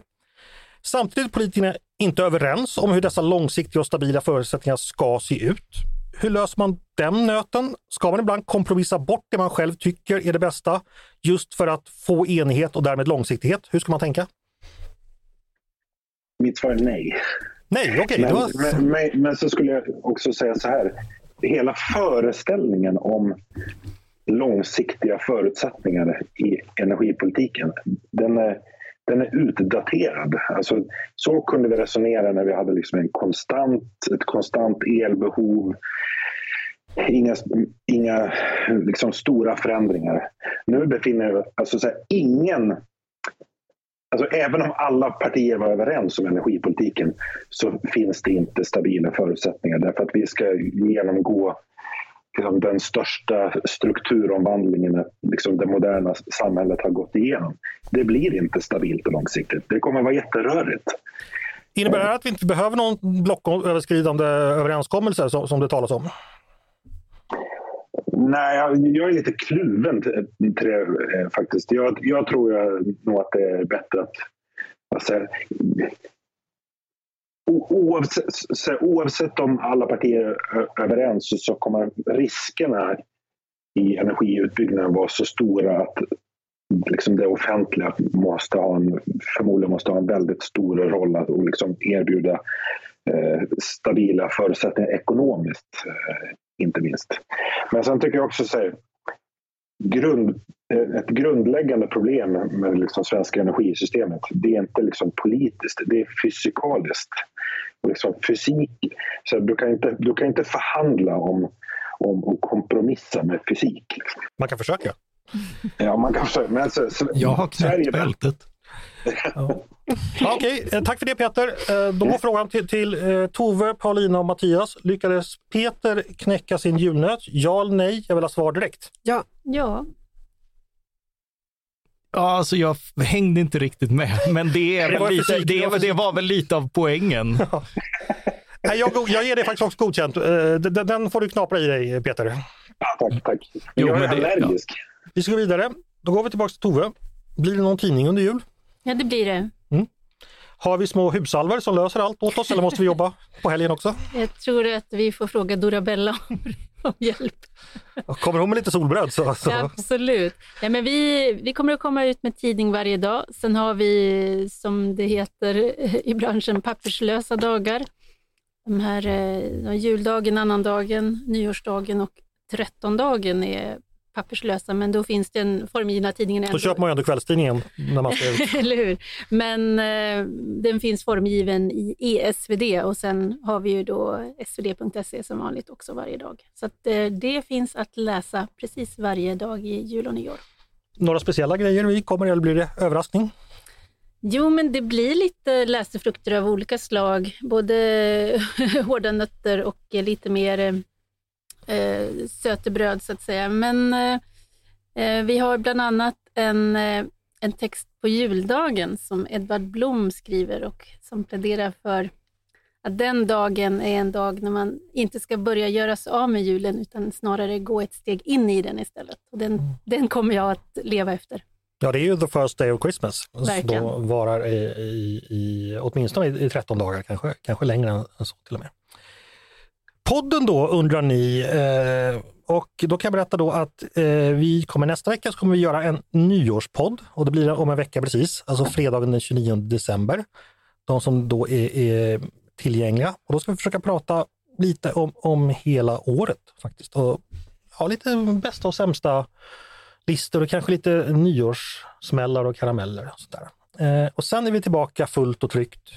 [SPEAKER 2] Samtidigt är politikerna inte överens om hur dessa långsiktiga och stabila förutsättningar ska se ut. Hur löser man den nöten? Ska man ibland kompromissa bort det man själv tycker är det bästa just för att få enighet och därmed långsiktighet? Hur ska man tänka?
[SPEAKER 6] mitt svar är nej.
[SPEAKER 2] Nej, okej. det
[SPEAKER 6] Men,
[SPEAKER 2] var...
[SPEAKER 6] men, men, men så skulle jag också säga så här. Hela föreställningen om långsiktiga förutsättningar i energipolitiken, den är, den är utdaterad. Alltså, så kunde vi resonera när vi hade liksom en konstant, ett konstant elbehov. Inga, inga liksom stora förändringar. Nu befinner vi alltså så här, ingen Alltså, även om alla partier var överens om energipolitiken så finns det inte stabila förutsättningar därför att vi ska genomgå liksom, den största strukturomvandlingen liksom, det moderna samhället har gått igenom. Det blir inte stabilt och långsiktigt. Det kommer att vara jätterörigt.
[SPEAKER 2] Innebär det här att vi inte behöver någon blocköverskridande överenskommelse som, som det talas om?
[SPEAKER 6] Nej, jag, är lite kluven till, det eh, faktiskt. Jag, jag tror jag, nog att det är bättre att... Alltså, oavsett, oavsett om alla partier är överens så, så kommer riskerna i energiutbyggnaden vara så stora att liksom det offentliga måste ha en, förmodligen måste ha en väldigt stor roll att och liksom erbjuda eh, stabila förutsättningar ekonomiskt, eh, inte minst. Men sen tycker jag också så här, grund, eh, ett grundläggande problem med liksom svenska energisystemet, det är inte liksom politiskt, det är fysikaliskt. Liksom fysik, så du, kan inte, du kan inte förhandla om, om och kompromissa med fysik.
[SPEAKER 2] Man kan försöka.
[SPEAKER 6] Ja, man kan försöka, men alltså, så,
[SPEAKER 4] jag har
[SPEAKER 6] Sverige-
[SPEAKER 4] knäppt bältet.
[SPEAKER 2] Ja, Okej, eh, tack för det Peter. Eh, Då går frågan till, till eh, Tove, Paulina och Mattias. Lyckades Peter knäcka sin julnöt? Ja eller nej? Jag vill ha svar direkt.
[SPEAKER 5] Ja,
[SPEAKER 3] Ja,
[SPEAKER 4] Ja, alltså jag hängde inte riktigt med, men det, är
[SPEAKER 2] Det var
[SPEAKER 4] väl lite,
[SPEAKER 2] fysik, det
[SPEAKER 4] det,
[SPEAKER 2] var
[SPEAKER 4] det var väl lite av poängen.
[SPEAKER 2] Nej, jag, jag ger det faktiskt också godkänt. Den, den får du knapra i dig Peter.
[SPEAKER 6] Ja, tack, tack.
[SPEAKER 4] Jo,
[SPEAKER 6] jag är
[SPEAKER 4] men det-
[SPEAKER 6] allergisk.
[SPEAKER 2] Vi ska gå vidare. Då går vi tillbaka till Tove. Blir det någon tidning under jul?
[SPEAKER 3] Ja det blir det.
[SPEAKER 2] Har vi små husalver som löser allt åt oss eller måste vi jobba på helgen också?
[SPEAKER 3] Jag tror att vi får fråga Dorabella om, om hjälp.
[SPEAKER 2] Kommer hon med lite solbröd så... så.
[SPEAKER 3] Ja, absolut. Ja, men vi, vi kommer att komma ut med tidning varje dag. Sen har vi, som det heter i branschen, papperslösa dagar. De här eh, juldagen, annandagen, nyårsdagen och trettondagen är papperslösa, men då finns det en formgivna tidningen
[SPEAKER 2] Då
[SPEAKER 3] ändå.
[SPEAKER 2] köper man ju ändå kvällstidningen när man ska ut.
[SPEAKER 3] Eller hur? Men eh, den finns formgiven i ESVD och sen har vi ju då svd.se som vanligt också varje dag. Så att, eh, det finns att läsa precis varje dag i jul och nyår.
[SPEAKER 2] Några speciella grejer vi kommer eller blir det överraskning?
[SPEAKER 3] Jo, men det blir lite läsefrukter av olika slag, både hårda nötter och lite mer eh, sötebröd så att säga. Men eh, eh, vi har bland annat en, eh, en text på juldagen som Edvard Blom skriver och som pläderar för att den dagen är en dag när man inte ska börja göra sig av med julen utan snarare gå ett steg in i den istället. Och den, den kommer jag att leva efter.
[SPEAKER 2] Ja, det är ju the first day of Christmas.
[SPEAKER 3] Verkligen.
[SPEAKER 2] Då varar i, i, i åtminstone i, i 13 dagar, kanske, kanske längre än så till och med. Podden då undrar ni eh, och då kan jag berätta då att eh, vi kommer nästa vecka så kommer vi göra en nyårspodd och det blir om en vecka precis, alltså fredagen den 29 december. De som då är, är tillgängliga och då ska vi försöka prata lite om, om hela året faktiskt. Och, ja, lite bästa och sämsta listor och kanske lite nyårssmällar och karameller. Och sådär. Eh, och sen är vi tillbaka fullt och tryggt.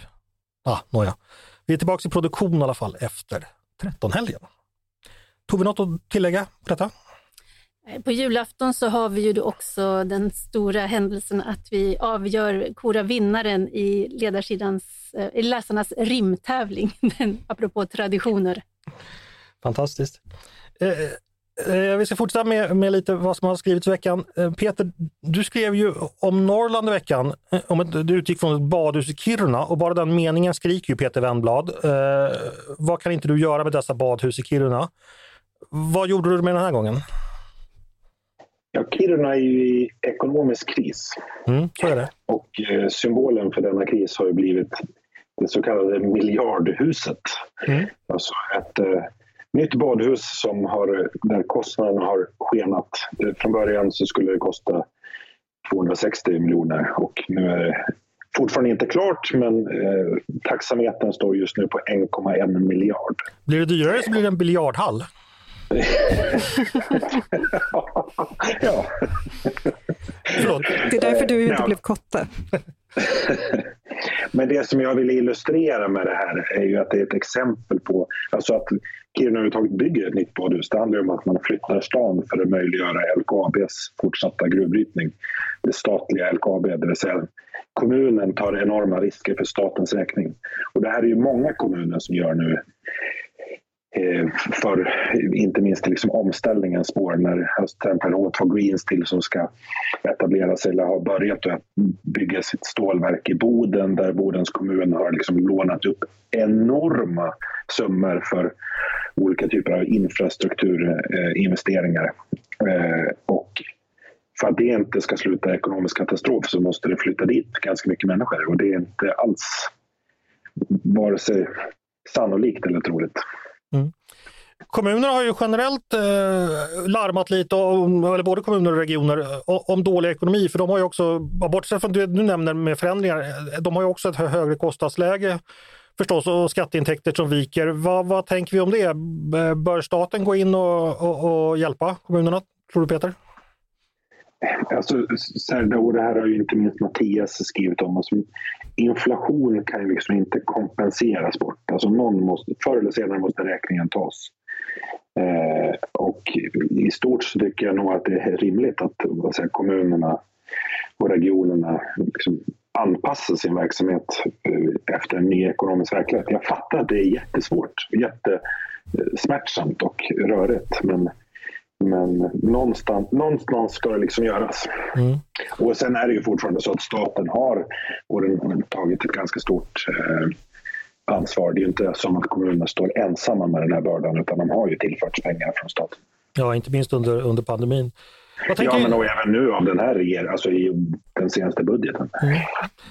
[SPEAKER 2] Ah, nåja. Vi är tillbaka i produktion i alla fall efter 13-helgen. Tog vi något att tillägga på detta?
[SPEAKER 3] Eh, på julafton så har vi ju då också den stora händelsen att vi avgör, korar vinnaren i ledarsidans, eh, i läsarnas rimtävling, apropå traditioner.
[SPEAKER 2] Fantastiskt. Eh, eh, vi ska fortsätta med, med, lite vad som har skrivits i veckan. Eh, Peter, du skrev ju om Norrland i veckan. Eh, om ett, du utgick från ett badhus i Kiruna och bara den meningen skriker ju Peter Wennblad. vad kan inte du göra med dessa badhus i Kiruna? Vad gjorde du med den här gången?
[SPEAKER 6] Ja, Kiruna är ju i ekonomisk kris.
[SPEAKER 2] Mm, så är det.
[SPEAKER 6] Och eh, symbolen för denna kris har ju blivit det så kallade miljardhuset. Mm. Alltså ett eh, nytt badhus som har, där kostnaderna har skenat. Från början så skulle det kosta 260 miljoner och nu är det fortfarande inte klart men eh, taxametern står just nu på 1,1 miljard.
[SPEAKER 2] Blir det dyrare så blir det en biljardhall.
[SPEAKER 6] ja.
[SPEAKER 5] Förlåt. Det är därför du inte ja. blev kotte.
[SPEAKER 6] Men det som jag vill illustrera med det här är ju att det är ett exempel på alltså att Kiruna överhuvudtaget bygger ett nytt badhus. Det handlar om att man flyttar stan för att möjliggöra LKABs fortsatta gruvbrytning. Det statliga LKAB, det vill säga kommunen tar enorma risker för statens räkning. Och det här är ju många kommuner som gör nu Eh, för inte minst liksom omställningens spår när till H2 Green Steel som ska etablera sig eller har börjat att bygga sitt stålverk i Boden där Bodens kommun har liksom lånat upp enorma summor för olika typer av infrastrukturinvesteringar. Eh, och för att det inte ska sluta ekonomisk katastrof så måste det flytta dit ganska mycket människor och det är inte alls vare sig sannolikt eller troligt. Mm.
[SPEAKER 2] Kommunerna har ju generellt eh, larmat lite, om, eller både kommuner och regioner, eh, om dålig ekonomi. För de har ju också, bortsett från det du nämner med förändringar, eh, de har ju också ett högre kostnadsläge förstås och skatteintäkter som viker. Vad, vad tänker vi om det? Bör staten gå in och, och, och hjälpa kommunerna, tror du Peter?
[SPEAKER 6] Alltså, och det här har ju inte minst Mattias skrivit om. Alltså, inflation kan ju liksom inte kompenseras bort. Alltså någon måste, förr eller senare måste räkningen tas. Eh, och i stort så tycker jag nog att det är rimligt att vad säger, kommunerna och regionerna liksom anpassar sin verksamhet eh, efter en ny ekonomisk verklighet. Jag fattar att det är jättesvårt, jättesmärtsamt och rörigt. Men men någonstans, någonstans ska det liksom göras. Mm. Och sen är det ju fortfarande så att staten har tagit ett ganska stort eh, ansvar. Det är ju inte som att kommunerna står ensamma med den här bördan utan de har ju tillförts pengar från staten.
[SPEAKER 2] Ja, inte minst under, under pandemin.
[SPEAKER 6] Ja, men och även nu av den här regeringen, alltså i den senaste budgeten. Mm.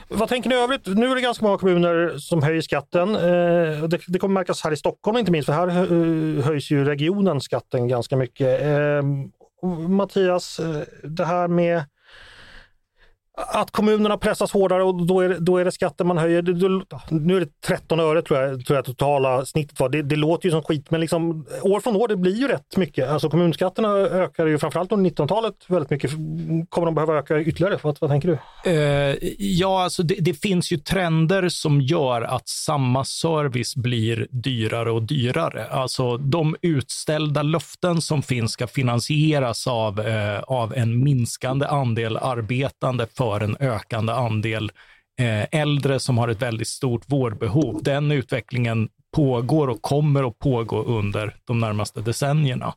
[SPEAKER 2] Vad tänker ni övrigt? Nu är det ganska många kommuner som höjer skatten. Eh, det, det kommer märkas här i Stockholm inte minst, för här eh, höjs ju regionen skatten ganska mycket. Eh, Mattias, det här med att kommunerna pressas hårdare och då är det, då är det skatten man höjer. Nu är det 13 öre tror jag, tror jag totala snittet var. Det, det, låter ju som skit men liksom, år från år det blir ju rätt mycket. Alltså kommunskatterna ökar ju framförallt under 1900-talet väldigt mycket. Kommer de behöva öka ytterligare? Vad, vad tänker du?
[SPEAKER 4] Uh, ja, alltså det, det, finns ju trender som gör att samma service blir dyrare och dyrare. Alltså de utställda löften som finns ska finansieras av, uh, av en minskande andel arbetande för för en ökande andel eh, äldre som har ett väldigt stort vårdbehov. Den utvecklingen pågår och kommer att pågå under de närmaste decennierna.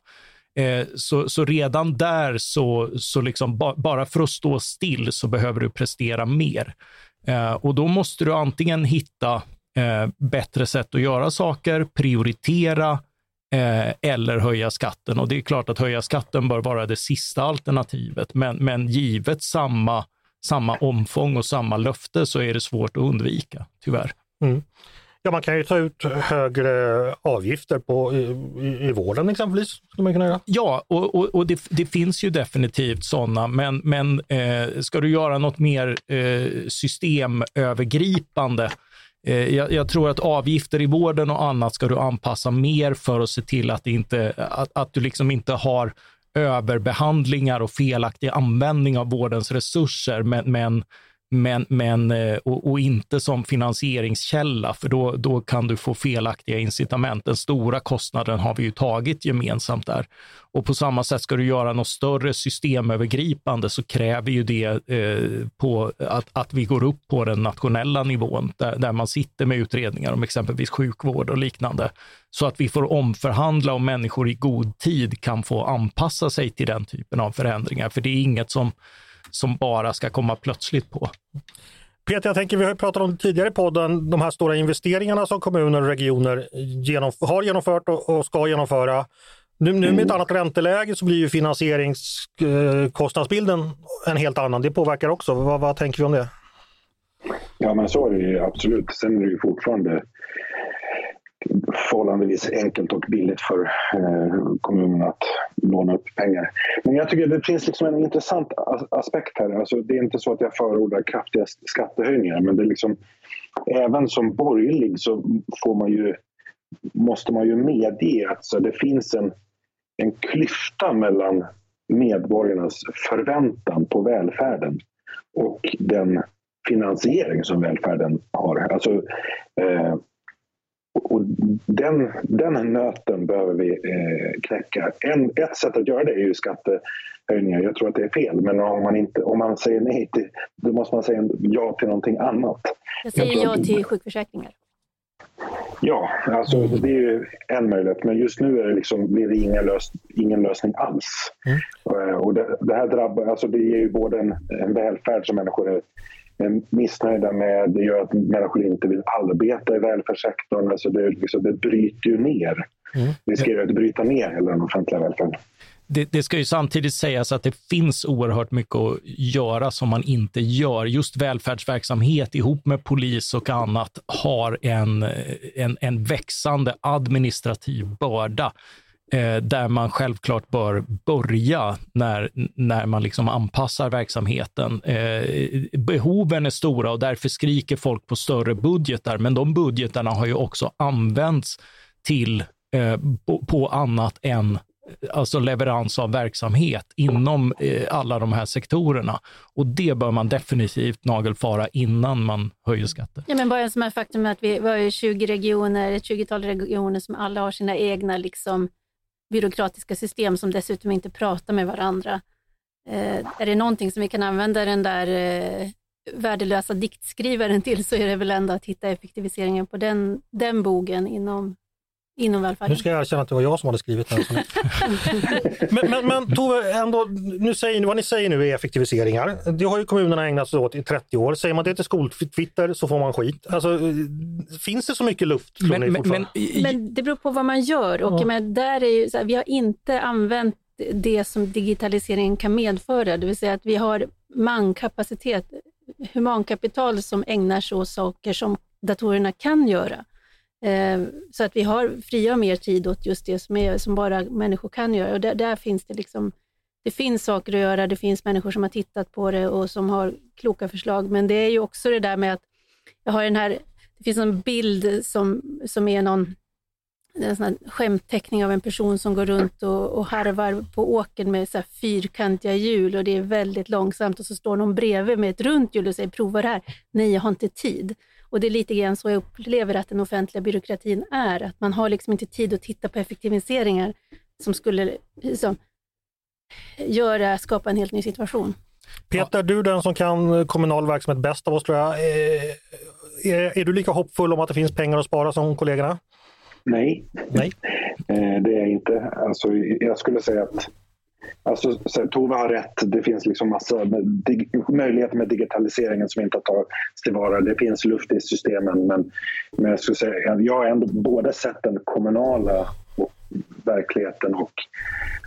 [SPEAKER 4] Eh, så, så, redan där, så, så liksom bara för att stå still så behöver du prestera mer. Eh, och då måste du antingen hitta bättre sätt att göra saker, prioritera eller höja skatten. Och det är klart att höja skatten bör vara det sista alternativet, men, men givet samma samma omfång och samma löfte så är det svårt att undvika, tyvärr. Mm.
[SPEAKER 2] Ja, man kan ju ta ut högre avgifter på, i, i, i vården exempelvis. Skulle man kunna göra.
[SPEAKER 4] Ja, och, och, och det, det, finns ju definitivt sådana, men, men eh, ska du göra något mer eh, systemövergripande eh, jag, jag, tror att avgifter i vården och annat ska du anpassa mer för att se till att, inte, att, att du liksom inte har överbehandlingar och felaktig användning av vårdens resurser. Men, men, men, men, eh, och, och, inte som finansieringskälla, för då, då kan du få felaktiga incitament. Den stora kostnaden har vi ju tagit gemensamt där. Och på samma sätt ska du göra något större systemövergripande så kräver ju det eh, på att, att vi går upp på den nationella nivån där, där man sitter med utredningar om exempelvis sjukvård och liknande. Så att vi får omförhandla och människor i god tid kan få anpassa sig till den typen av förändringar. För det är inget som som bara ska komma plötsligt på.
[SPEAKER 2] Peter, jag tänker, vi har pratat om tidigare i podden, de här stora investeringarna som kommuner och regioner genomf har genomfört och, och ska genomföra. Nu, nu med ett annat ränteläge så blir ju finansieringskostnadsbilden en helt annan. Det påverkar också. Vad, vad tänker vi om det?
[SPEAKER 6] Ja, men så är det ju absolut. Sen är det ju fortfarande förhållandevis enkelt och billigt för eh, kommunerna att låna upp pengar. Men jag tycker det finns liksom en intressant aspekt här. Alltså, det är inte så att jag förordar kraftiga skattehöjningar men det är liksom, även som borgerlig så får man ju, måste man ju medge att så det finns en, en klyfta mellan medborgarnas förväntan på välfärden och den finansiering som välfärden har. Alltså, eh, och den, den nöten behöver vi eh, knäcka. En, ett sätt att göra det är ju skattehöjningar. Jag tror att det är fel, men om man, inte, om man säger nej till, då måste man säga ja till någonting annat.
[SPEAKER 3] Jag säger jag ja till sjukförsäkringar.
[SPEAKER 6] Ja, alltså det är ju en möjlighet. Men just nu är det liksom, blir det ingen, lös, ingen lösning alls. Mm. Och det, det, här drabbar, alltså det ger ju både en, en välfärd som människor är missnöjda med. Det gör att människor inte vill arbeta i välfärdssektorn. Alltså det, liksom, det bryter ju ner. Mm. riskerar att bryta ner hela den offentliga välfärden.
[SPEAKER 4] Det, det, ska ju samtidigt sägas att det finns oerhört mycket att göra som man inte gör. Just välfärdsverksamhet ihop med polis och annat har en, en, en växande administrativ börda eh, Eh, där man självklart bör börja när, när man liksom anpassar verksamheten. Eh, behoven är stora och därför skriker folk på större budgetar, men de budgetarna har ju också använts till eh, på, på annat än alltså leverans av verksamhet inom eh, alla de här sektorerna. Och det bör man definitivt nagelfara innan man höjer skatter.
[SPEAKER 3] Ja, men bara en sån här faktum att vi, har 20 regioner, ett 20-tal regioner som alla har sina egna liksom, byråkratiska system som dessutom inte pratar med varandra. Eh, är det någonting som vi kan använda den där eh, värdelösa diktskrivaren till så är det väl ändå att hitta effektiviseringen på den, den bogen inom inom välfärden.
[SPEAKER 2] Nu ska jag erkänna att det var jag som hade skrivit den. men, men, men Tove, ändå, nu säger, vad ni säger nu är effektiviseringar. Det har ju kommunerna ägnat sig åt i 30 år. Säger man det till skoltwitter så får man skit. Alltså, finns det så mycket luft?
[SPEAKER 3] Men, men, men, men, det beror på vad man gör. Och, ja. men, där är ju, här, vi har inte använt det som digitaliseringen kan medföra, det vill säga att vi har mankapacitet, humankapital som ägnar sig åt saker som datorerna kan göra. Eh, så att vi har frigör mer tid åt just det som, är, som bara människor kan göra. Och där, där, finns det liksom, det finns saker att göra, det finns människor som har tittat på det och som har kloka förslag. Men det är ju också det där med att jag har den här, det finns en bild som, som är någon en sån skämtteckning av en person som går runt och, och harvar på åkern med så fyrkantiga hjul och det är väldigt långsamt och så står någon bredvid med ett runt hjul och säger prova det här. Nej, jag har inte tid. Och det är lite grann så jag upplever att den offentliga byråkratin är, att man har liksom inte tid att titta på effektiviseringar som skulle liksom, göra, skapa en helt ny situation.
[SPEAKER 2] Peter, du är den som kan kommunal verksamhet bäst av oss tror jag. Är, är, är, du lika hoppfull om att det finns pengar att spara som kollegorna?
[SPEAKER 6] Nej,
[SPEAKER 2] Nej.
[SPEAKER 6] Eh, det är jag inte. Alltså, jag skulle säga att Alltså, Tove har rätt, det finns liksom massa möjligheter med digitaliseringen som inte har tagits tillvara. Det finns luft i systemen men, men jag, skulle säga, jag har ändå både sett den kommunala och verkligheten och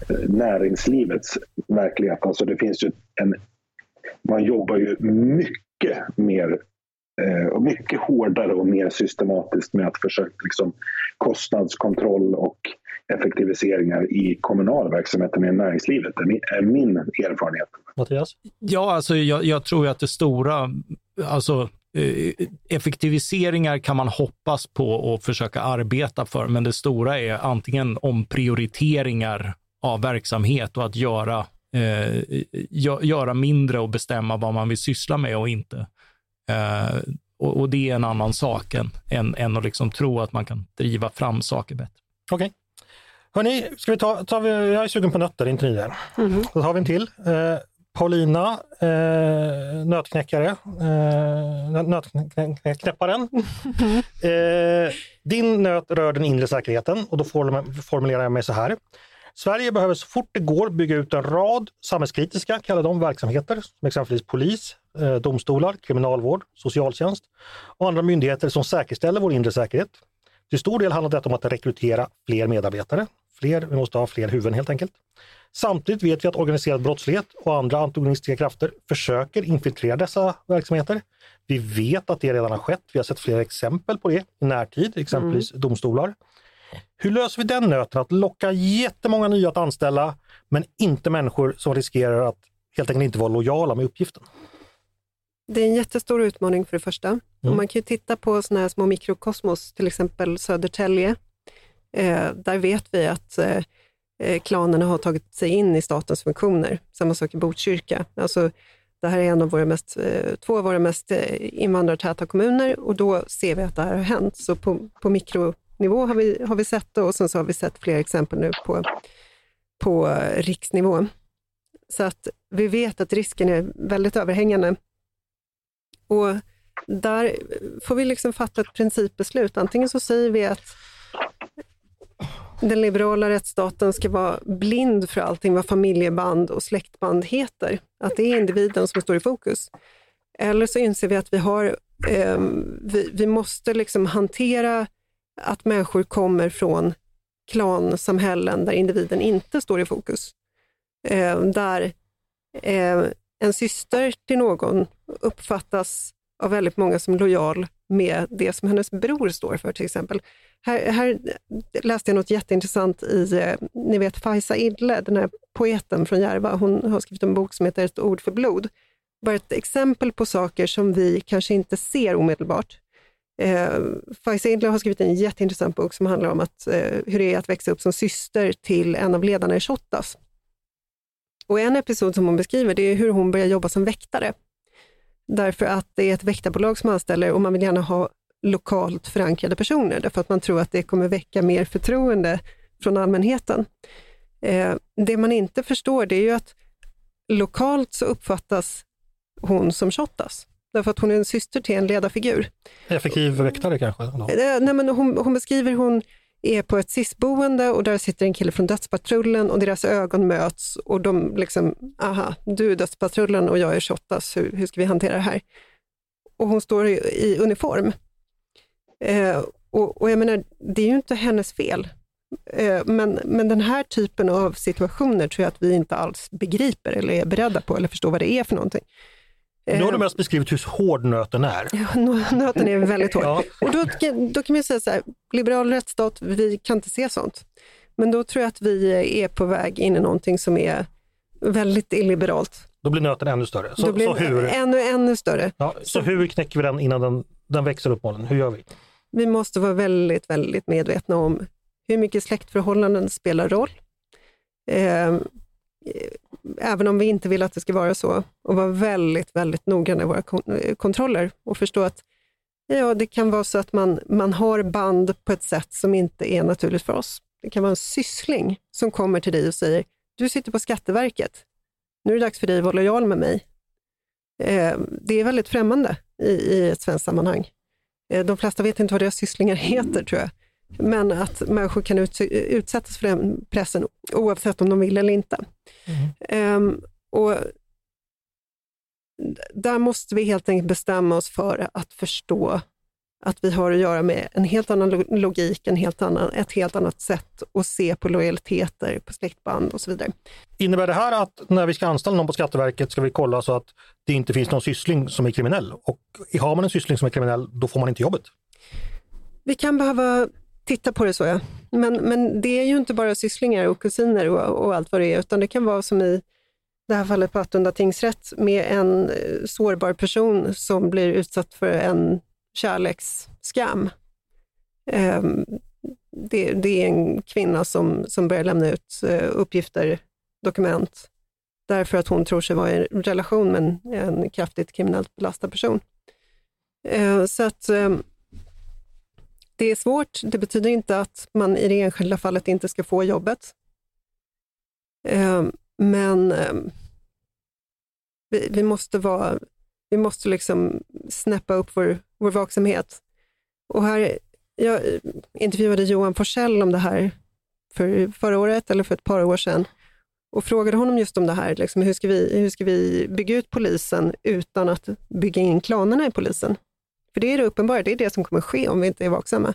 [SPEAKER 6] eh, näringslivets verklighet. Alltså det finns ju en, man jobbar ju mycket mer eh, och mycket hårdare och mer systematiskt med att försöka liksom, kostnadskontroll och effektiviseringar i kommunal verksamhet än i näringslivet. Det är min erfarenhet.
[SPEAKER 2] Mattias?
[SPEAKER 4] Ja, alltså jag, jag tror att det stora, alltså eh, effektiviseringar kan man hoppas på och försöka arbeta för, men det stora är antingen omprioriteringar av verksamhet och att göra eh, göra mindre och bestämma vad man vill syssla med och inte. Eh, och, och, det är en annan sak än, än, än att liksom tro att man kan driva fram saker bättre.
[SPEAKER 2] Okej. Okay. Hörni, ska vi ta, ta, jag är sugen på nötter, inte ni det? Mm. Då tar vi en till. Eh, Paulina, eh, nötknäckare, eh, nötknäpparen. Eh, din nöt rör den inre säkerheten och då formulerar jag mig så här. Sverige behöver så fort det går bygga ut en rad samhällskritiska, kallar de verksamheter, som exempelvis polis, eh, domstolar, kriminalvård, socialtjänst och andra myndigheter som säkerställer vår inre säkerhet. Till stor del handlar det om att rekrytera fler medarbetare. Fler, vi måste ha fler huvuden helt enkelt. Samtidigt vet vi att organiserad brottslighet och andra antagonistiska krafter försöker infiltrera dessa verksamheter. Vi vet att det redan har skett. Vi har sett flera exempel på det i närtid, exempelvis mm. domstolar. Hur löser vi den nöten att locka jättemånga nya att anställa, men inte människor som riskerar att helt enkelt inte vara lojala med uppgiften?
[SPEAKER 5] Det är en jättestor utmaning för det första. Mm. Och man kan ju titta på sådana här små mikrokosmos, till exempel Södertälje. Eh, där vet vi att eh, eh, klanerna har tagit sig in i statens funktioner. Samma sak i Botkyrka. Alltså, det här är en av våra mest, eh, två av våra mest eh, invandrartäta kommuner och då ser vi att det här har hänt. Så på, på mikronivå har vi, har vi sett det och sen så har vi sett fler exempel nu på, på eh, riksnivå. Så att vi vet att risken är väldigt överhängande. Och där får vi liksom fatta ett principbeslut. Antingen så säger vi att den liberala rättsstaten ska vara blind för allting vad familjeband och släktband heter. Att det är individen som står i fokus. Eller så inser vi att vi, har, eh, vi, vi, måste liksom hantera att människor kommer från klansamhällen där individen inte står i fokus. Eh, där eh, en syster till någon uppfattas av väldigt många som lojal med det som hennes bror står för till exempel. Här, här läste jag något jätteintressant i, eh, ni vet Faiza Idle, den här poeten från Järva, hon har skrivit en bok som heter Ett ord för blod. Bara ett exempel på saker som vi kanske inte ser omedelbart. Eh, Faiza Idle har skrivit en jätteintressant bok som handlar om att, eh, hur det är att växa upp som syster till en av ledarna i Shottaz. Och en episod som hon beskriver det är hur hon börjar jobba som väktare. Därför att det är ett väktarbolag som anställer och man vill gärna ha lokalt förankrade personer, därför att man tror att det kommer väcka mer förtroende från allmänheten. Eh, det man inte förstår det är ju att lokalt så uppfattas hon som Shottaz, därför att hon är en syster till en ledarfigur.
[SPEAKER 2] Effektiv väktare kanske?
[SPEAKER 5] Eh, nej, men hon, hon beskriver hon är på ett SIS-boende och där sitter en kille från Dödspatrullen och deras ögon möts och de liksom, aha, du är Dödspatrullen och jag är Shottaz, hur, hur ska vi hantera det här? Och hon står i, i uniform. Eh, och, och, jag menar, det är ju inte hennes fel. Eh, men, men den här typen av situationer tror jag att vi inte alls begriper eller är beredda på eller förstår vad det är för någonting.
[SPEAKER 2] Nu har du mest beskrivit hur hård nöten är.
[SPEAKER 5] Ja, nöten är väldigt hård. ja. Och då, då kan man säga så här, liberal rättsstat, vi kan inte se sånt. Men då tror jag att vi är på väg in i någonting som är väldigt illiberalt.
[SPEAKER 2] Då blir nöten ännu större.
[SPEAKER 5] Så, då blir så hur? Ännu, ännu större.
[SPEAKER 2] Ja, så, så hur knäcker vi den innan den, den växer upp? Hur gör vi?
[SPEAKER 5] Vi måste vara väldigt, väldigt medvetna om hur mycket släktförhållanden spelar roll. Eh, även om vi inte vill att det ska vara så, och vara väldigt, väldigt noggranna i våra eh, kontroller och förstå att ja, det kan vara så att man, man har band på ett sätt som inte är naturligt för oss. Det kan vara en syssling som kommer till dig och säger, du sitter på Skatteverket, nu är det dags för dig att vara lojal med mig. Eh, det är väldigt främmande i, i ett svenskt sammanhang. Eh, de flesta vet inte vad deras sysslingar heter, tror jag. Men att människor kan ut, utsättas för den pressen oavsett om de vill eller inte. Mm. Um, och där måste vi helt enkelt bestämma oss för att förstå att vi har att göra med en helt annan logik, en helt annan, ett helt annat sätt att se på lojaliteter, på släktband och så vidare.
[SPEAKER 2] Innebär det här att när vi ska anställa någon på Skatteverket ska vi kolla så att det inte finns någon syssling som är kriminell? Och har man en syssling som är kriminell, då får man inte jobbet?
[SPEAKER 5] Vi kan behöva titta på det så ja. Men, men det är ju inte bara sysslingar och kusiner och, och allt vad det är, utan det kan vara som i det här fallet på Attunda tingsrätt med en eh, sårbar person som blir utsatt för en kärleksskam. Ehm, det, det, är en kvinna som, som börjar lämna ut eh, uppgifter, dokument, därför att hon tror sig vara i en relation med en, en kraftigt kriminellt belastad person. Ehm, så att ehm, det är svårt. Det betyder inte att man i det enskilda fallet inte ska få jobbet. Ehm, men ehm, vi, vi, måste vara, vi måste liksom snäppa upp vår, vår vaksamhet. Och här, jag intervjuade Johan Forsell om det här för förra året eller för ett par år sedan och frågade honom just om det här. Liksom, hur, ska vi, hur ska vi bygga ut polisen utan att bygga in klanerna i polisen? För det är det uppenbara, det är det som kommer ske om vi inte är vaksamma.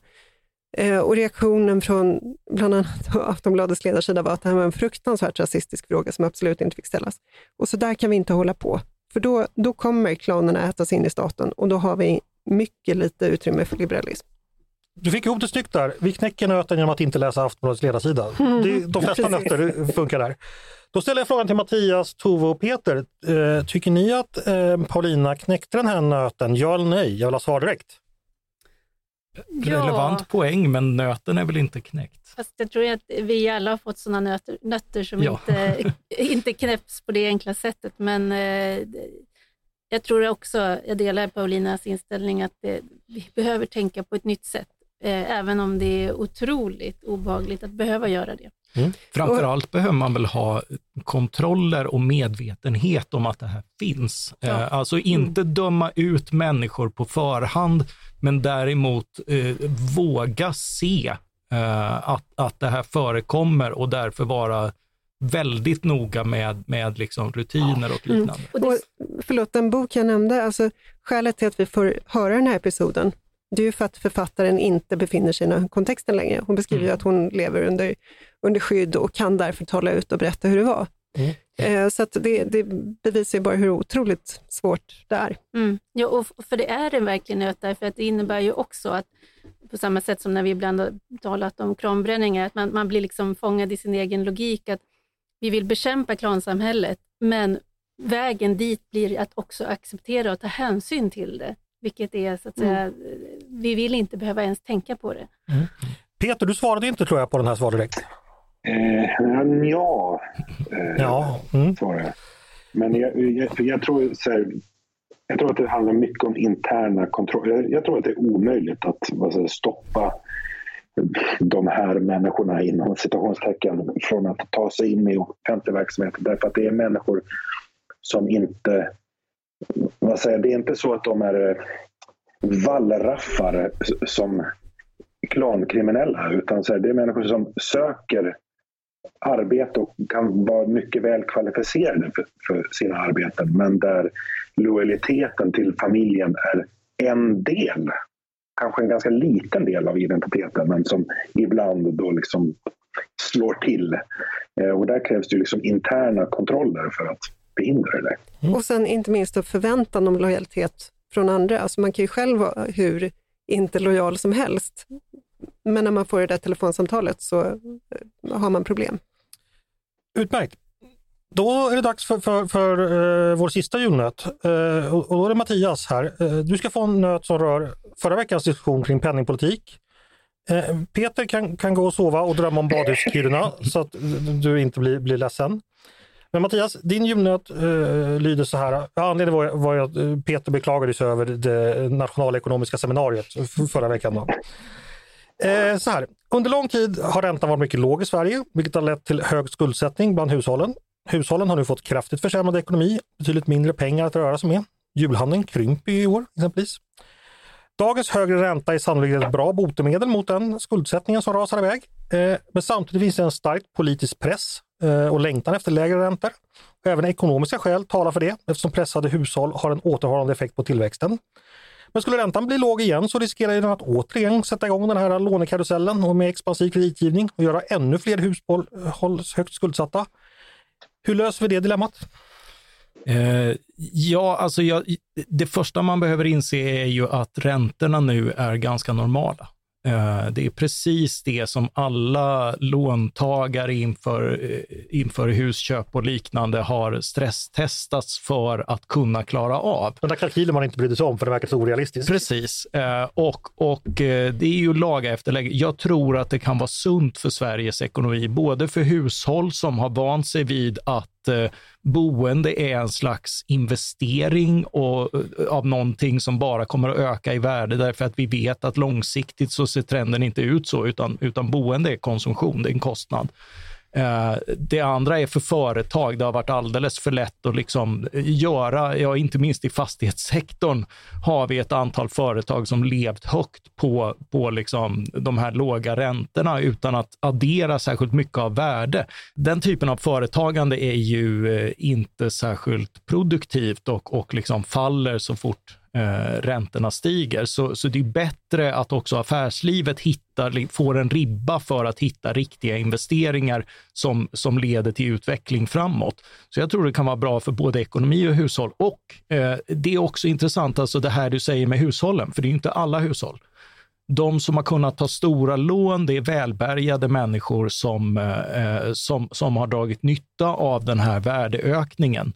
[SPEAKER 5] Eh, och reaktionen från bland annat Aftonbladets ledarsida var att det här var en fruktansvärt rasistisk fråga som absolut inte fick ställas. Och så där kan vi inte hålla på, för då, då kommer klanerna ätas in i staten och då har vi mycket lite utrymme för liberalism.
[SPEAKER 2] Du fick ihop det snyggt där. Vi knäcker nöten genom att inte läsa Aftonbladets ledarsida. Mm. de flesta nötter funkar där. Då ställer jag frågan till Mattias, Tove och Peter. Eh, tycker ni att eh, Paulina knäckte den här nöten? Ja eller nej? Jag vill ha svar direkt.
[SPEAKER 4] Ja. Relevant poäng, men nöten är väl inte knäckt?
[SPEAKER 3] Fast jag tror att vi alla har fått sådana nötter, nötter som ja. inte, inte knäpps på det enkla sättet. Men eh, jag tror också, jag delar Paulinas inställning att det, vi behöver tänka på ett nytt sätt. Eh, även om det är otroligt obehagligt att behöva göra det.
[SPEAKER 4] Mm. Framförallt behöver man väl ha kontroller och medvetenhet om att det här finns. Ja. Eh, alltså mm. inte mm. döma ut människor på förhand, men däremot eh, våga se eh, att, att det här förekommer och därför vara väldigt noga med, med liksom rutiner och mm. liknande.
[SPEAKER 5] Mm. Och, förlåt, den bok jag nämnde, alltså, skälet till att vi får höra den här episoden, det är för att författaren inte befinner sig i den kontexten längre. Hon beskriver mm. att hon lever under, under skydd och kan därför tala ut och berätta hur det var. Mm. Eh, så det, det bevisar ju bara hur otroligt svårt det är.
[SPEAKER 3] Mm. Ja, och för det är en verklig nöt därför att det innebär ju också att på samma sätt som när vi ibland har talat om kranbränningar, att man, man blir liksom fångad i sin egen logik, att vi vill bekämpa klansamhället, men vägen dit blir att också acceptera och ta hänsyn till det. Vilket är så att säga, mm. vi vill inte behöva ens tänka på det. Mm.
[SPEAKER 2] Peter, du svarade inte tror jag på den här svar direkt.
[SPEAKER 6] Eh, ja, eh, ja. Mm. svarade Men jag, jag, jag tror så här, jag tror att det handlar mycket om interna kontroller. Jag, jag, tror att det är omöjligt att säga, stoppa de här människorna inom citationstecken från att ta sig in i offentlig verksamhet. Därför att det är människor som inte vad säger, det är inte så att de är eh, wallraffare som klankriminella utan så här, det är människor som söker arbete och kan vara mycket väl kvalificerade för, för sina arbeten men där lojaliteten till familjen är en del, kanske en ganska liten del av identiteten men som ibland då liksom slår till. Eh, och där krävs det liksom interna kontroller för att förhindra det.
[SPEAKER 5] Mm. Och sen inte minst förväntan om lojalitet från andra. Alltså man kan ju själv vara hur inte lojal som helst. Men när man får det där telefonsamtalet så eh, har man problem.
[SPEAKER 2] Utmärkt. Då är det dags för, för, för uh, vår sista julnöt. Uh, och, då är det Mattias här. Uh, du ska få en nöt som rör förra veckans diskussion kring penningpolitik. Peter kan, kan gå och sova och drömma om badhuskyrorna så att du inte blir, blir ledsen. Men Mattias, din julnöt uh, eh, lyder så här. Anledningen var, var att eh, Peter beklagade sig över det nationalekonomiska seminariet förra veckan. Då. Eh, så här. Under lång tid har räntan varit mycket låg i Sverige, vilket har lett till hög skuldsättning bland hushållen. Hushållen har nu fått kraftigt försämrad ekonomi, betydligt mindre pengar att röra sig med. Julhandeln krymper i år exempelvis. Dagens högre ränta är sannolikt ett bra botemedel mot den skuldsättningen som rasar iväg. Eh, men samtidigt finns det en stark politisk press Eh, och längtan efter lägre räntor. Även ekonomiska skäl talar för det eftersom pressade hushåll har en återhållande effekt på tillväxten. Men skulle räntan bli låg igen så riskerar den att återigen sätta igång den här lånekarusellen och med expansiv kreditgivning och göra ännu fler hushåll högt skuldsatta. Hur löser vi det dilemmat?
[SPEAKER 4] Eh, ja, alltså jag, det första man behöver inse är ju att räntorna nu är ganska normala. Eh, det är precis det som alla låntagare inför, eh, inför husköp och liknande har stresstestats för att kunna klara av.
[SPEAKER 2] Den där kalkylen man inte brydde sig om för det verkar så orealistiskt.
[SPEAKER 4] Precis, eh, och, och det är ju laga efter läge. Jag tror att det kan vara sunt för Sveriges ekonomi, både för hushåll som har vant sig vid att boende är en slags investering och, eh, av någonting som bara kommer att öka i värde därför att vi vet att långsiktigt så ser trenden inte ut så, utan, utan boende är konsumtion, det är en kostnad. Eh, det andra är för företag. Det har varit alldeles för lätt att liksom göra, ja, inte minst i fastighetssektorn har vi ett antal företag som levt högt på, på liksom de här låga räntorna utan att addera särskilt mycket av värde. Den typen av företagande är ju eh, inte särskilt produktivt och, och liksom faller så fort eh, räntorna stiger. Så, så det är bättre att också affärslivet hittar, får en ribba för att hitta riktiga investeringar som, som leder till utveckling framåt. Så jag tror det kan vara bra för både ekonomi och hushåll. Och eh, det är också intressant, alltså det här du säger med hushållen, för det är inte alla hushåll. De som har kunnat ta stora lån, det är välbärgade människor som, eh, eh som, som har dragit nytta av den här värdeökningen.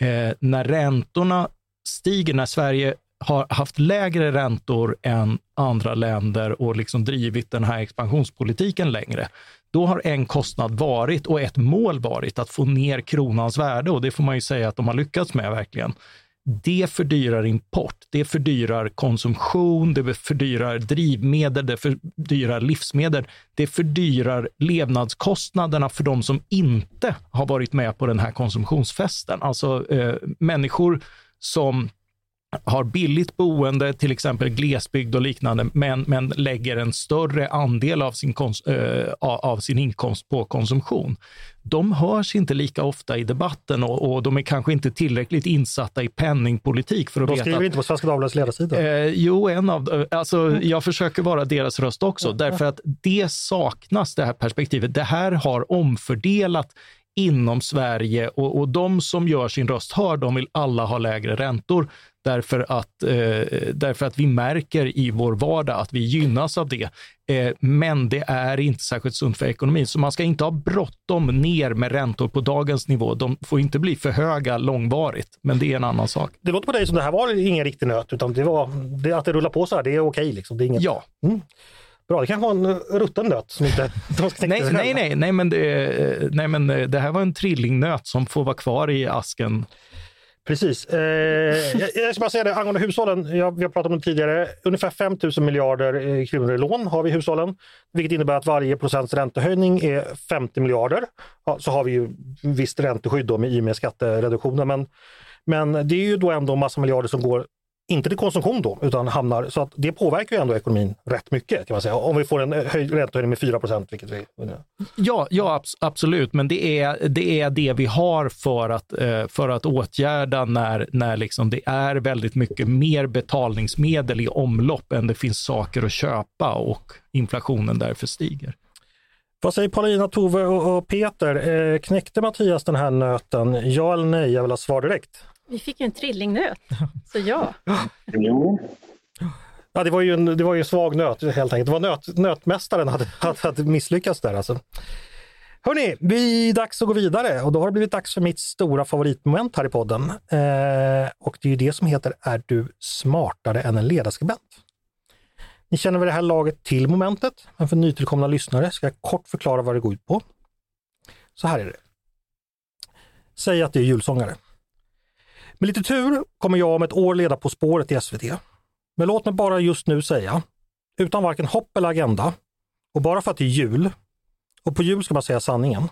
[SPEAKER 4] Eh, när räntorna stiger när Sverige har haft lägre räntor än andra länder och liksom drivit den här expansionspolitiken längre. Då har en kostnad varit och ett mål varit att få ner kronans värde och det får man ju säga att de har lyckats med verkligen. Det fördyrar import, det fördyrar konsumtion, det fördyrar drivmedel, det fördyrar livsmedel. Det fördyrar levnadskostnaderna för de som inte har varit med på den här konsumtionsfesten. Alltså eh, människor som har billigt boende, till exempel glesbygd och liknande, men, men lägger en större andel av sin, äh, av sin inkomst på konsumtion. De hörs inte lika ofta i debatten och, och de är kanske inte tillräckligt insatta i penningpolitik för att
[SPEAKER 2] de skriver
[SPEAKER 4] att,
[SPEAKER 2] inte på Svenska Dagbladets ledarsida.
[SPEAKER 4] Eh, jo, en av, alltså, jag försöker vara deras röst också, därför att det saknas, det här perspektivet. Det här har omfördelat inom Sverige och, och de som gör sin röst hörd, de vill alla ha lägre räntor därför att, eh, därför att vi märker i vår vardag att vi gynnas av det. Eh, men det är inte särskilt sunt för ekonomin, så man ska inte ha bråttom ner med räntor på dagens nivå. De får inte bli för höga långvarigt, men det är en annan sak.
[SPEAKER 2] Det låter på dig som det här var ingen riktig nöt, utan det var, det, att det rullar på så här, det är okej. Liksom. Det är inget...
[SPEAKER 4] Ja.
[SPEAKER 2] Mm. Bra, det kanske var en rutten nöt som inte de ska
[SPEAKER 4] nej, nej, nej, nej, men det, nej, men det här var en trillingnöt som får vara kvar i asken.
[SPEAKER 2] Precis. Eh, jag, jag ska bara säga det angående hushållen. Jag, vi har pratat om det tidigare. Ungefär 5 000 miljarder eh, kronor i lån har vi i hushållen. Vilket innebär att varje procents räntehöjning är 50 miljarder. Ja, så har vi ju visst ränteskydd då med, i och med skattereduktionen. Men, men det är ju då ändå massa miljarder som går inte till konsumtion då, utan hamnar, så att det påverkar ju ändå ekonomin rätt mycket kan man säga. Om vi får en höj, räntehöjning med 4 vilket vi...
[SPEAKER 4] Ja, ja absolut, men det är, det är det vi har för att, eh, för att åtgärda när, när liksom det är väldigt mycket mer betalningsmedel i omlopp än det finns saker att köpa och inflationen därför stiger.
[SPEAKER 2] Vad säger Paulina, Tove och Peter? Eh, knäckte Mattias den här nöten? Ja eller nej? Jag vill ha svar direkt.
[SPEAKER 3] Vi fick ju en trillingnöt, så ja.
[SPEAKER 6] Jo.
[SPEAKER 2] Ja, det var ju en, det var ju en svag nöt helt enkelt. Det var nöt, nötmästaren hade, hade, hade misslyckats där alltså. Hörni, vi är dags att gå vidare och då har det blivit dags för mitt stora favoritmoment här i podden. Eh, och det är ju det som heter Är du smartare än en ledarskribent? Ni känner väl det här laget till momentet, men för nytillkomna lyssnare ska jag kort förklara vad det går ut på. Så här är det. Säg att det är julsångare. Med lite tur kommer jag om ett år leda På spåret i SVT. Men låt mig bara just nu säga, utan varken hopp eller agenda, och bara för att det är jul, och på jul ska man säga sanningen,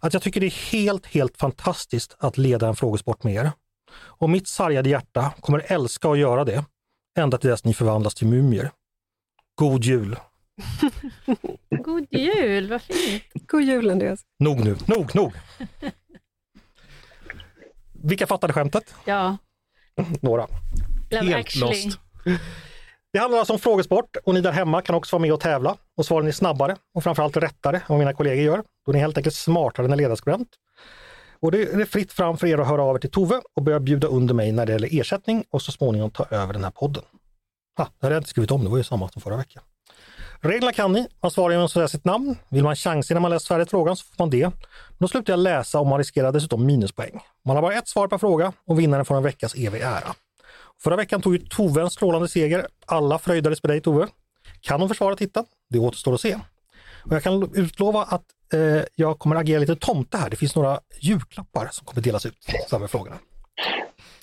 [SPEAKER 2] att jag tycker det är helt, helt fantastiskt att leda en frågesport med er. Och mitt sargade hjärta kommer älska att göra det, ända till dess ni förvandlas till mumier. God jul!
[SPEAKER 3] God jul, vad fint!
[SPEAKER 5] God jul Andreas!
[SPEAKER 2] Nog nu, nog, nog! Vilka fattade skämtet?
[SPEAKER 3] Ja.
[SPEAKER 2] Några.
[SPEAKER 3] Love
[SPEAKER 4] Helt
[SPEAKER 3] actually.
[SPEAKER 4] lost.
[SPEAKER 2] Det handlar alltså om frågesport och ni där hemma kan också vara med och tävla och svaren är snabbare och framförallt rättare än vad mina kollegor gör. Då är ni helt enkelt smartare än en ledarskribent. Och det är fritt fram för er att höra av er till Tove och börja bjuda under mig när det gäller ersättning och så småningom ta över den här podden. Ha, det hade jag inte skrivit om, det var ju samma som förra veckan. Reglerna kan ni. Man svarar genom att säga sitt namn. Vill man chansa innan man läst färdigt frågan så får man det. Men då slutar jag läsa och man riskerar dessutom minuspoäng. Man har bara ett svar per fråga och vinnaren får en veckas evig ära. Förra veckan tog ju Tove en strålande seger. Alla fröjdades med dig Tove. Kan hon försvara titeln? Det återstår att se. Och jag kan utlova att eh, jag kommer agera lite tomte här. Det finns några julklappar som kommer delas ut i samband med frågorna.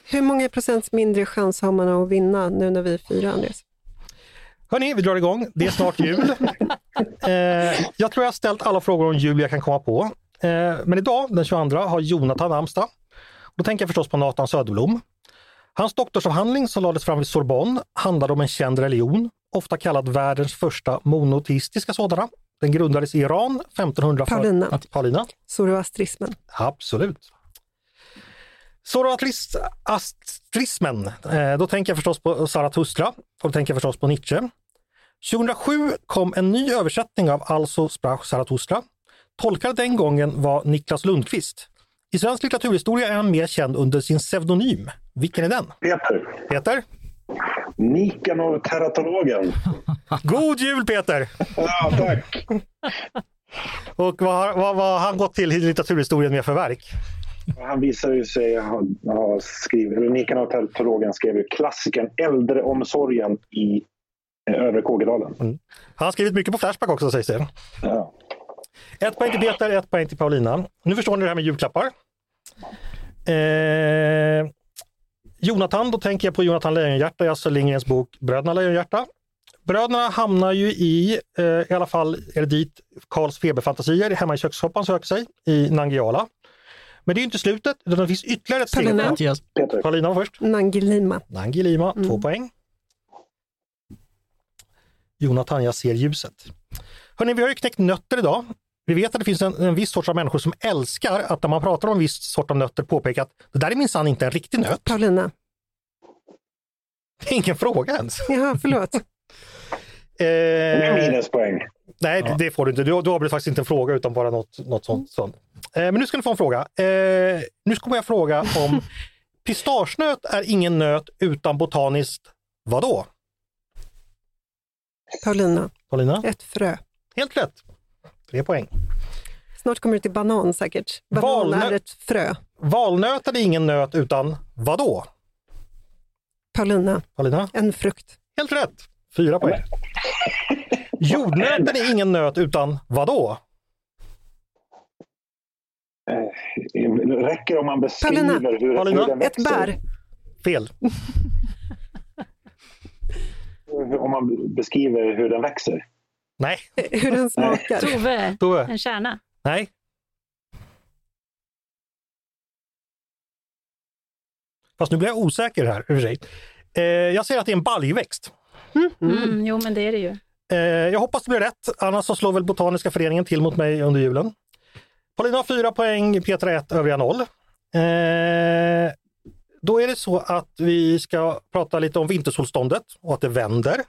[SPEAKER 5] Hur många procents mindre chans har man att vinna nu när vi är fyra, Andreas?
[SPEAKER 2] Hörni, vi drar igång. Det är snart jul. eh, jag tror jag har ställt alla frågor om jul jag kan komma på. Eh, men idag, den 22, har Jonathan namnsdag. Då tänker jag förstås på Nathan Söderblom. Hans doktorsavhandling som lades fram vid Sorbonne handlade om en känd religion, ofta kallad världens första monoteistiska sådana. Den grundades i Iran 1500.
[SPEAKER 5] Paulina.
[SPEAKER 2] Paulina.
[SPEAKER 5] Zoroastrismen.
[SPEAKER 2] Absolut. Zoroastrismen, eh, då tänker jag förstås på Zarathustra och då tänker jag förstås på Nietzsche. 2007 kom en ny översättning av Also sprach Zarathustra. Tolkare den gången var Niklas Lundqvist. I svensk litteraturhistoria är han mer känd under sin pseudonym. Vilken är den?
[SPEAKER 6] Peter.
[SPEAKER 2] Peter?
[SPEAKER 6] Nikanor teratologen.
[SPEAKER 2] God jul Peter!
[SPEAKER 6] Ja, tack.
[SPEAKER 2] Och vad har, vad, vad har han gått till i litteraturhistorien med för verk?
[SPEAKER 6] Han visar ju sig ha, ha skrivit, eller Nikanor teratologen skrev ju klassikern Äldreomsorgen i Övre Kågedalen.
[SPEAKER 2] Han har skrivit mycket på Flashback också sägs det.
[SPEAKER 6] Ja.
[SPEAKER 2] Ett poäng till Peter, ett poäng till Paulina. Nu förstår ni det här med julklappar. Eh, Jonathan, då tänker jag på Jonathan Lejonhjärta i Astrid Lindgrens bok Bröderna Lejonhjärta. Bröderna hamnar ju i, eh, i alla fall är det dit Karls feberfantasier hemma i kökssoppan söker sig, i Nangiala. Men det är ju inte slutet, utan det finns ytterligare ett steg.
[SPEAKER 5] Paulina.
[SPEAKER 2] Var först.
[SPEAKER 5] Nangilima.
[SPEAKER 2] Nangilima, två
[SPEAKER 5] Mm.
[SPEAKER 2] poäng. Jonathan, jag ser ljuset. Hörrni, vi har ju knäckt nötter idag. Vi vet att det finns en, en viss sorts av människor som älskar att när man pratar om en viss sort av nötter påpeka att det där är minsann inte en riktig nöt.
[SPEAKER 5] Paulina.
[SPEAKER 2] Det är ingen fråga ens.
[SPEAKER 5] Jaha, förlåt.
[SPEAKER 2] Eh,
[SPEAKER 6] minuspoäng.
[SPEAKER 2] nej, det- det får du inte. Du, du avbröt faktiskt inte en fråga utan bara något, något sånt. sånt. Eh, men nu ska du få en fråga. Eh, nu kommer jag fråga om pistagenöt är ingen nöt utan botaniskt vadå?
[SPEAKER 5] Paulina.
[SPEAKER 2] Paulina?
[SPEAKER 5] Ett frö.
[SPEAKER 2] Helt rätt. Tre poäng.
[SPEAKER 5] Snart kommer du till banan säkert. Banan
[SPEAKER 2] Valnö-
[SPEAKER 5] är ett frö.
[SPEAKER 2] Valnöt är ingen nöt utan vadå?
[SPEAKER 5] Paulina.
[SPEAKER 2] Paulina?
[SPEAKER 5] En frukt.
[SPEAKER 2] Helt rätt. Fyra poäng. Jordnöten är ingen nöt utan vadå?
[SPEAKER 6] Det räcker om man beskriver
[SPEAKER 5] Paulina.
[SPEAKER 6] hur,
[SPEAKER 2] Paulina.
[SPEAKER 6] hur den
[SPEAKER 5] Ett
[SPEAKER 6] växer.
[SPEAKER 5] bär.
[SPEAKER 2] Fel.
[SPEAKER 6] Om man beskriver hur den växer.
[SPEAKER 2] Nej.
[SPEAKER 5] Hur den smakar.
[SPEAKER 3] Tove,
[SPEAKER 2] Tove?
[SPEAKER 3] en kärna.
[SPEAKER 2] Nej. Fast nu blir jag osäker här. i och för sig. Eh, jag säger att det är en baljväxt.
[SPEAKER 3] Mm, jo, men det är det ju.
[SPEAKER 2] Eh, jag hoppas det blir rätt, annars så slår väl Botaniska föreningen till mot mig under julen. Paulina har fyra poäng, Petra ett, övriga noll. Eh, då är det så att vi ska prata lite om vintersolståndet och att det vänder.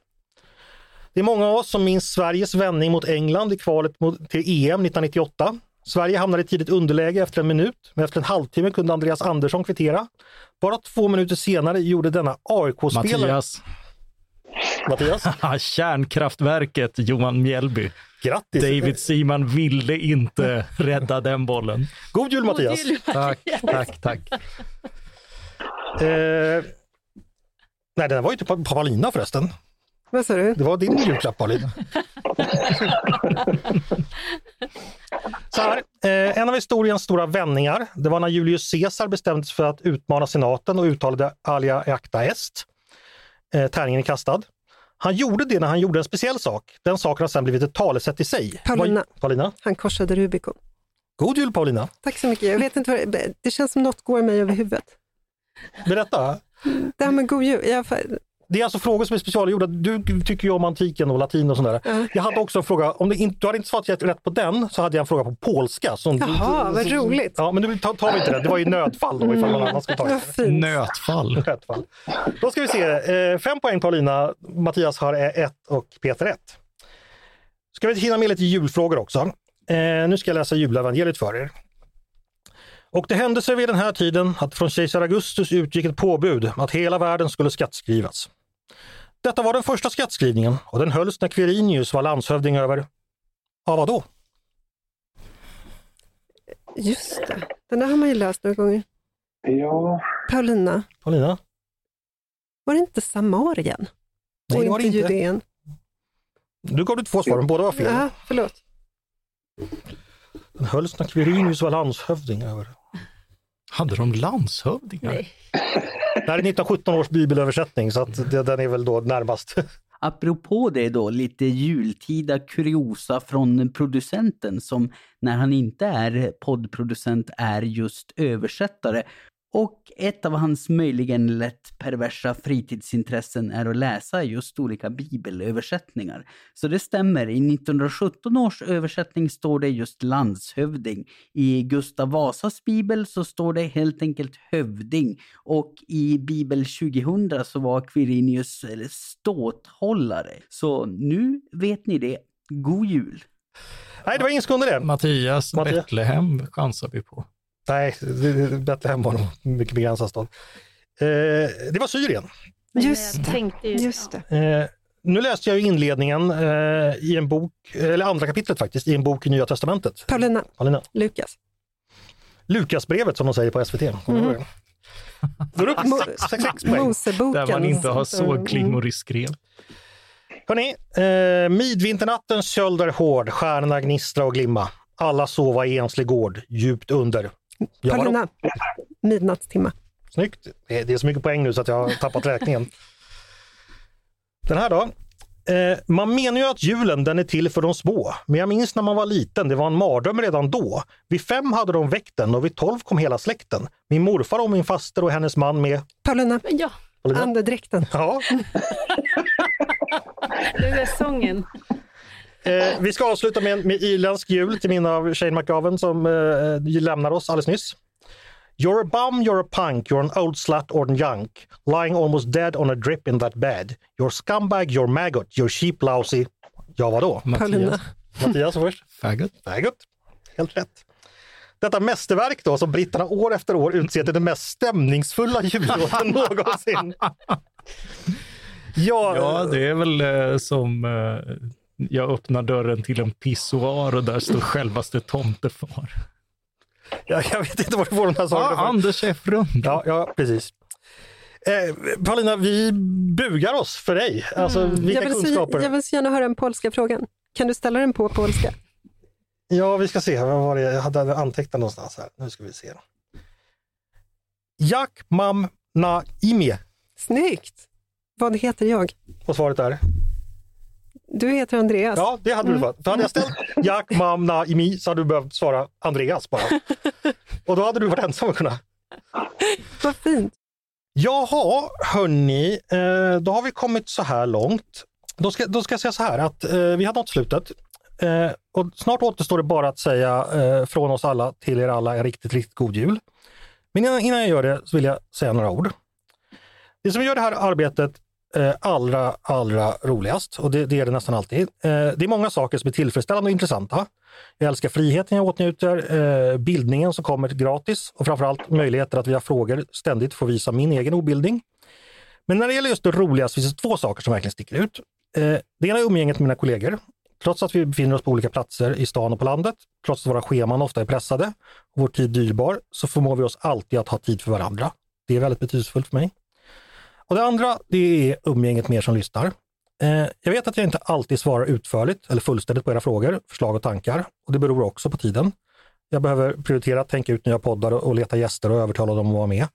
[SPEAKER 2] Det är många av oss som minns Sveriges vändning mot England i kvalet mot, till EM 1998. Sverige hamnade i tidigt underläge efter en minut, men efter en halvtimme kunde Andreas Andersson kvittera. Bara två minuter senare gjorde denna AIK-spelare...
[SPEAKER 4] Mattias.
[SPEAKER 2] Mattias.
[SPEAKER 4] Kärnkraftverket Johan Mjällby.
[SPEAKER 2] Grattis!
[SPEAKER 4] David Seaman ville inte rädda den bollen.
[SPEAKER 2] God jul Mattias!
[SPEAKER 3] God jul,
[SPEAKER 4] Tack, tack, tack.
[SPEAKER 2] Eh, nej, den var ju inte på Paulina förresten.
[SPEAKER 5] Vad sa du?
[SPEAKER 2] Det var din julklapp Paulina. Så här, eh, en av historiens stora vändningar, det var när Julius Caesar bestämde sig för att utmana senaten och uttalade alia acta est. Eh, tärningen är kastad. Han gjorde det när han gjorde en speciell sak. Den saken har sedan blivit ett talesätt i sig.
[SPEAKER 5] Paulina.
[SPEAKER 2] Vad- Paulina.
[SPEAKER 5] Han korsade Rubicon.
[SPEAKER 2] God jul Paulina!
[SPEAKER 5] Tack så mycket. Jag vet inte vad det, det känns som något går mig över huvudet.
[SPEAKER 2] Berätta!
[SPEAKER 5] Det här med god jul. Jag,
[SPEAKER 2] Det är alltså frågor som är specialgjorda. Du tycker ju om antiken och latin och sådär.
[SPEAKER 5] Ja.
[SPEAKER 2] Jag hade också en fråga, om det inte, du hade inte svarat rätt på den så hade jag en fråga på polska. Som,
[SPEAKER 5] Jaha, vad roligt.
[SPEAKER 2] Ja, men nu tar, tar vi inte det. Det var ju nödfall då ifall någon annan ska ta det.
[SPEAKER 4] Nötfall.
[SPEAKER 2] Nödfall. Då ska vi se, eh, fem poäng Paulina, Mattias har eh, ett och Peter ett. Ska vi hinna med lite julfrågor också. Eh, nu ska jag läsa julevangeliet för er. Och det hände sig vid den här tiden att från kejsar Augustus utgick ett påbud att hela världen skulle skattskrivas. Detta var den första skattskrivningen och den hölls när Quirinius var landshövding över, ja vadå?
[SPEAKER 5] Just det. Den där har man ju läst några gånger.
[SPEAKER 6] Ja,
[SPEAKER 5] Paulina,
[SPEAKER 2] Paulina?
[SPEAKER 5] var det inte Samarien?
[SPEAKER 2] Nej,
[SPEAKER 5] och
[SPEAKER 2] det var det
[SPEAKER 5] inte
[SPEAKER 2] inte.
[SPEAKER 5] Judeen?
[SPEAKER 2] Nu gav du två svar, men båda var fel.
[SPEAKER 5] Ja, förlåt.
[SPEAKER 2] Den hölls när Quirinius var landshövding över.
[SPEAKER 4] Hade de landshövdingar?
[SPEAKER 3] Nej.
[SPEAKER 2] Det här är 1917 års bibelöversättning så att den är väl då närmast.
[SPEAKER 7] Apropå det då, lite jultida kuriosa från producenten som när han inte är poddproducent är just översättare. Och ett av hans möjligen lätt perversa fritidsintressen är att läsa just olika bibelöversättningar. Så det stämmer, i 1917 års översättning står det just landshövding. I Gustav Vasas bibel så står det helt enkelt hövding. Och i bibel 2000 så var Quirinius ståthållare. Så nu vet ni det. God jul!
[SPEAKER 2] Nej, det var ingen i det.
[SPEAKER 4] Mattias,
[SPEAKER 2] Mattias.
[SPEAKER 4] Betlehem chansar vi på.
[SPEAKER 2] Nej, Betlehem var nog mycket begränsad stad. Eh, det var Syrien.
[SPEAKER 5] Just
[SPEAKER 3] jag
[SPEAKER 5] det.
[SPEAKER 3] tänkte ju,
[SPEAKER 5] Just
[SPEAKER 3] ja.
[SPEAKER 5] det.
[SPEAKER 2] Eh, nu läste jag inledningen eh, i en bok, eller andra kapitlet faktiskt, i en bok i Nya Testamentet.
[SPEAKER 5] Paulina,
[SPEAKER 2] Paulina.
[SPEAKER 5] Lukas.
[SPEAKER 2] Lukasbrevet som de säger på SVT. Det? Då är det upp
[SPEAKER 5] Mo-
[SPEAKER 2] sex- sex- sex poäng.
[SPEAKER 5] Moseboken.
[SPEAKER 4] Där man inte har så
[SPEAKER 5] Mm.
[SPEAKER 4] klingor skrev.
[SPEAKER 2] Hörrni, eh, midvinternattens köld är hård, stjärnorna gnistra och glimma. Alla sova i enslig gård, djupt under. Ja?
[SPEAKER 5] Paulina, midnattstimma.
[SPEAKER 2] Snyggt. Det är, så mycket poäng nu så att jag har tappat räkningen. Den här då. Eh, man menar ju att julen den är till för de små, men jag minns när man var liten, det var en mardröm redan då. Vid fem hade de väckt den och vid tolv kom hela släkten. Min morfar och min faster och hennes man med.
[SPEAKER 5] Paulina,
[SPEAKER 3] ja,
[SPEAKER 5] andedräkten.
[SPEAKER 2] Ja,
[SPEAKER 3] det är sången.
[SPEAKER 2] Eh, vi ska avsluta med, med irländsk jul till minne av Shane McGowan som eh, lämnar oss alldeles nyss. You're a bum, you're a punk, you're an old slut or an junk, lying almost dead on a drip in that bed. You're scumbag, you're maggot, you're sheep lousy. Ja, vadå?
[SPEAKER 4] Mattias,
[SPEAKER 2] Mattias först.
[SPEAKER 4] faggot.
[SPEAKER 2] Maggot. Helt rätt. Detta mästerverk då som britterna år efter år utser till den mest stämningsfulla jullåten någonsin. Ja,
[SPEAKER 4] Ja, det är väl eh, som eh, jag öppnar dörren till en pissoar och där står självaste tomtefar.
[SPEAKER 2] jag, jag vet inte var du får de här sakerna
[SPEAKER 4] Ja. Anders F. Rund.
[SPEAKER 2] Ja, ja precis. Eh, Paulina, vi bugar oss för dig. Alltså, vilka
[SPEAKER 5] Jag vill, så,
[SPEAKER 2] kunskaper.
[SPEAKER 5] jag vill så gärna höra den polska frågan. Kan du ställa den på polska?
[SPEAKER 2] Ja, vi ska se. Vad var det? Jag hade antecknat någonstans här. Nu ska vi se. Jak mam na imię.
[SPEAKER 5] Snyggt! Vad heter jag?
[SPEAKER 2] Och svaret är?
[SPEAKER 5] Du heter Andreas.
[SPEAKER 2] Ja, det hade du fått. För hade jag ställt Jak mam na imi så hade du behövt svara Andreas bara. Och då hade du varit ensam att kunna.
[SPEAKER 5] Vad fint.
[SPEAKER 2] Jaha, hörni, eh, då har vi kommit så här långt. Då ska, då ska jag säga så här att eh, vi har nått slutet. Eh, och snart återstår det bara att säga från oss alla till er alla en riktigt, riktigt god jul. Men innan, innan jag gör det så vill jag säga några ord. Det som gör det här arbetet Eh, allra, allra roligast, och det, det är det nästan alltid, eh, det är många saker som är tillfredsställande och intressanta. Jag älskar friheten jag åtnjuter, eh, bildningen som kommer gratis och framförallt möjligheter att via frågor ständigt få visa min egen obildning. Men när det gäller just det roligaste finns det två saker som verkligen sticker ut. Eh, det ena är umgänget med mina kollegor. Trots att vi befinner oss på olika platser i stan och på landet, trots att våra scheman ofta är pressade och vår tid dyrbar, så förmår vi oss alltid att ha tid för varandra. Det är väldigt betydelsefullt för mig. Och det andra, det är umgänget med er som lyssnar. Eh, jag vet att jag inte alltid svarar utförligt eller fullständigt på era frågor, förslag och tankar och det beror också på tiden. Jag behöver prioritera att tänka ut nya poddar och leta gäster och övertala dem att vara med. Eh,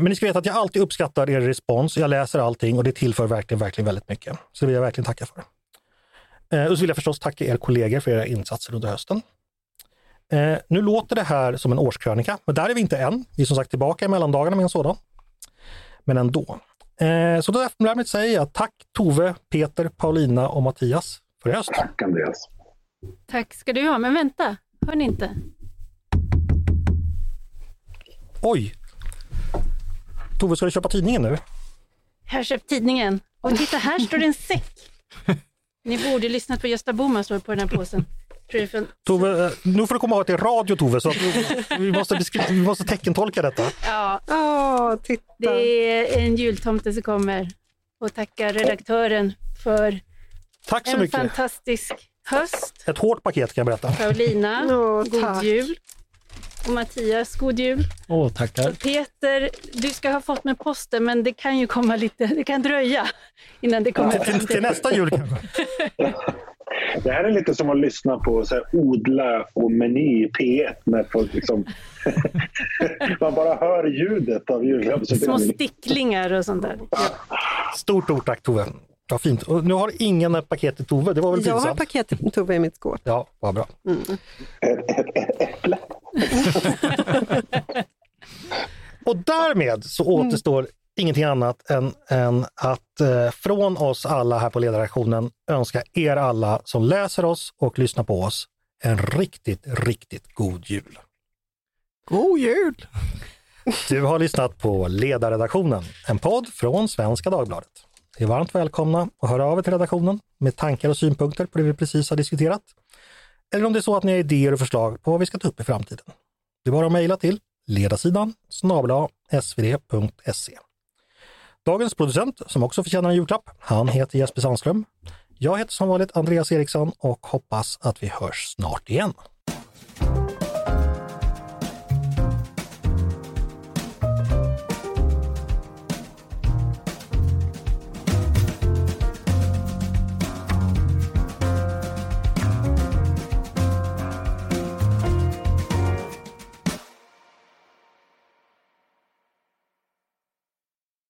[SPEAKER 2] Men ni ska veta att jag alltid uppskattar er respons. Jag läser allting och det tillför verkligen, verkligen väldigt mycket. Så det vill jag verkligen tacka för. Eh, Och så vill jag förstås tacka er kollegor för era insatser under hösten. Eh, Nu låter det här som en årskrönika, men där är vi inte än. Vi är som sagt tillbaka i mellandagarna med en sådan. Men ändå. Eh, Så då därmed säger jag tack Tove, Peter, Paulina och Mattias för i höst.
[SPEAKER 6] Tack Andreas.
[SPEAKER 3] Tack ska du ha, men vänta, hör ni inte?
[SPEAKER 2] Oj! Tove, ska du köpa tidningen nu?
[SPEAKER 3] Här köp tidningen. Och titta, här står det en säck. Ni borde lyssnat på Gösta Bohman står på den här påsen. Från-
[SPEAKER 2] Tove, eh, nu får du komma ihåg att det är radio Tove, så vi måste, vi måste teckentolka detta.
[SPEAKER 3] Ja,
[SPEAKER 5] Åh, titta.
[SPEAKER 3] det är en jultomte som kommer och tackar redaktören för
[SPEAKER 2] Tack så
[SPEAKER 3] en
[SPEAKER 2] mycket.
[SPEAKER 3] fantastisk höst.
[SPEAKER 2] Ett hårt paket kan jag berätta.
[SPEAKER 3] Paulina,
[SPEAKER 5] Åh,
[SPEAKER 3] god
[SPEAKER 5] tack.
[SPEAKER 3] jul. Och Mattias, god jul.
[SPEAKER 4] Åh, tackar.
[SPEAKER 3] Peter, du ska ha fått med posten, men det kan ju komma lite, det kan dröja innan det kommer
[SPEAKER 2] Till,
[SPEAKER 3] fram
[SPEAKER 2] till, till nästa jul kanske.
[SPEAKER 6] det här är lite som att lyssna på så här, Odla och Meny i P1 när folk liksom... man bara hör ljudet av
[SPEAKER 3] Små
[SPEAKER 6] julgransutdelning.
[SPEAKER 3] sticklingar och sånt där.
[SPEAKER 2] Stort ord tack Tove. Ja, fint. Och nu har ingen ett paket till Tove, det var väl
[SPEAKER 5] Jag har paket till Tove i mitt skåp.
[SPEAKER 2] Ja, vad bra.
[SPEAKER 6] Ett, ett, ett äpple.
[SPEAKER 2] Och därmed så återstår ingenting annat än, än att eh, från oss alla här på ledarredaktionen önska er alla som läser oss och lyssnar på oss en riktigt, riktigt god jul.
[SPEAKER 4] God jul!
[SPEAKER 2] Du har lyssnat på Ledarredaktionen, en podd från Svenska Dagbladet. Ni är varmt välkomna att höra av er till redaktionen med tankar och synpunkter på det vi precis har diskuterat. Eller om det är så att ni har idéer och förslag på vad vi ska ta upp i framtiden. Det är bara att mejla till ledarsidan snabel svd.se. Dagens producent, som också förtjänar en julklapp, han heter Jesper Sandström. Jag heter som vanligt Andreas Eriksson och hoppas att vi hörs snart igen.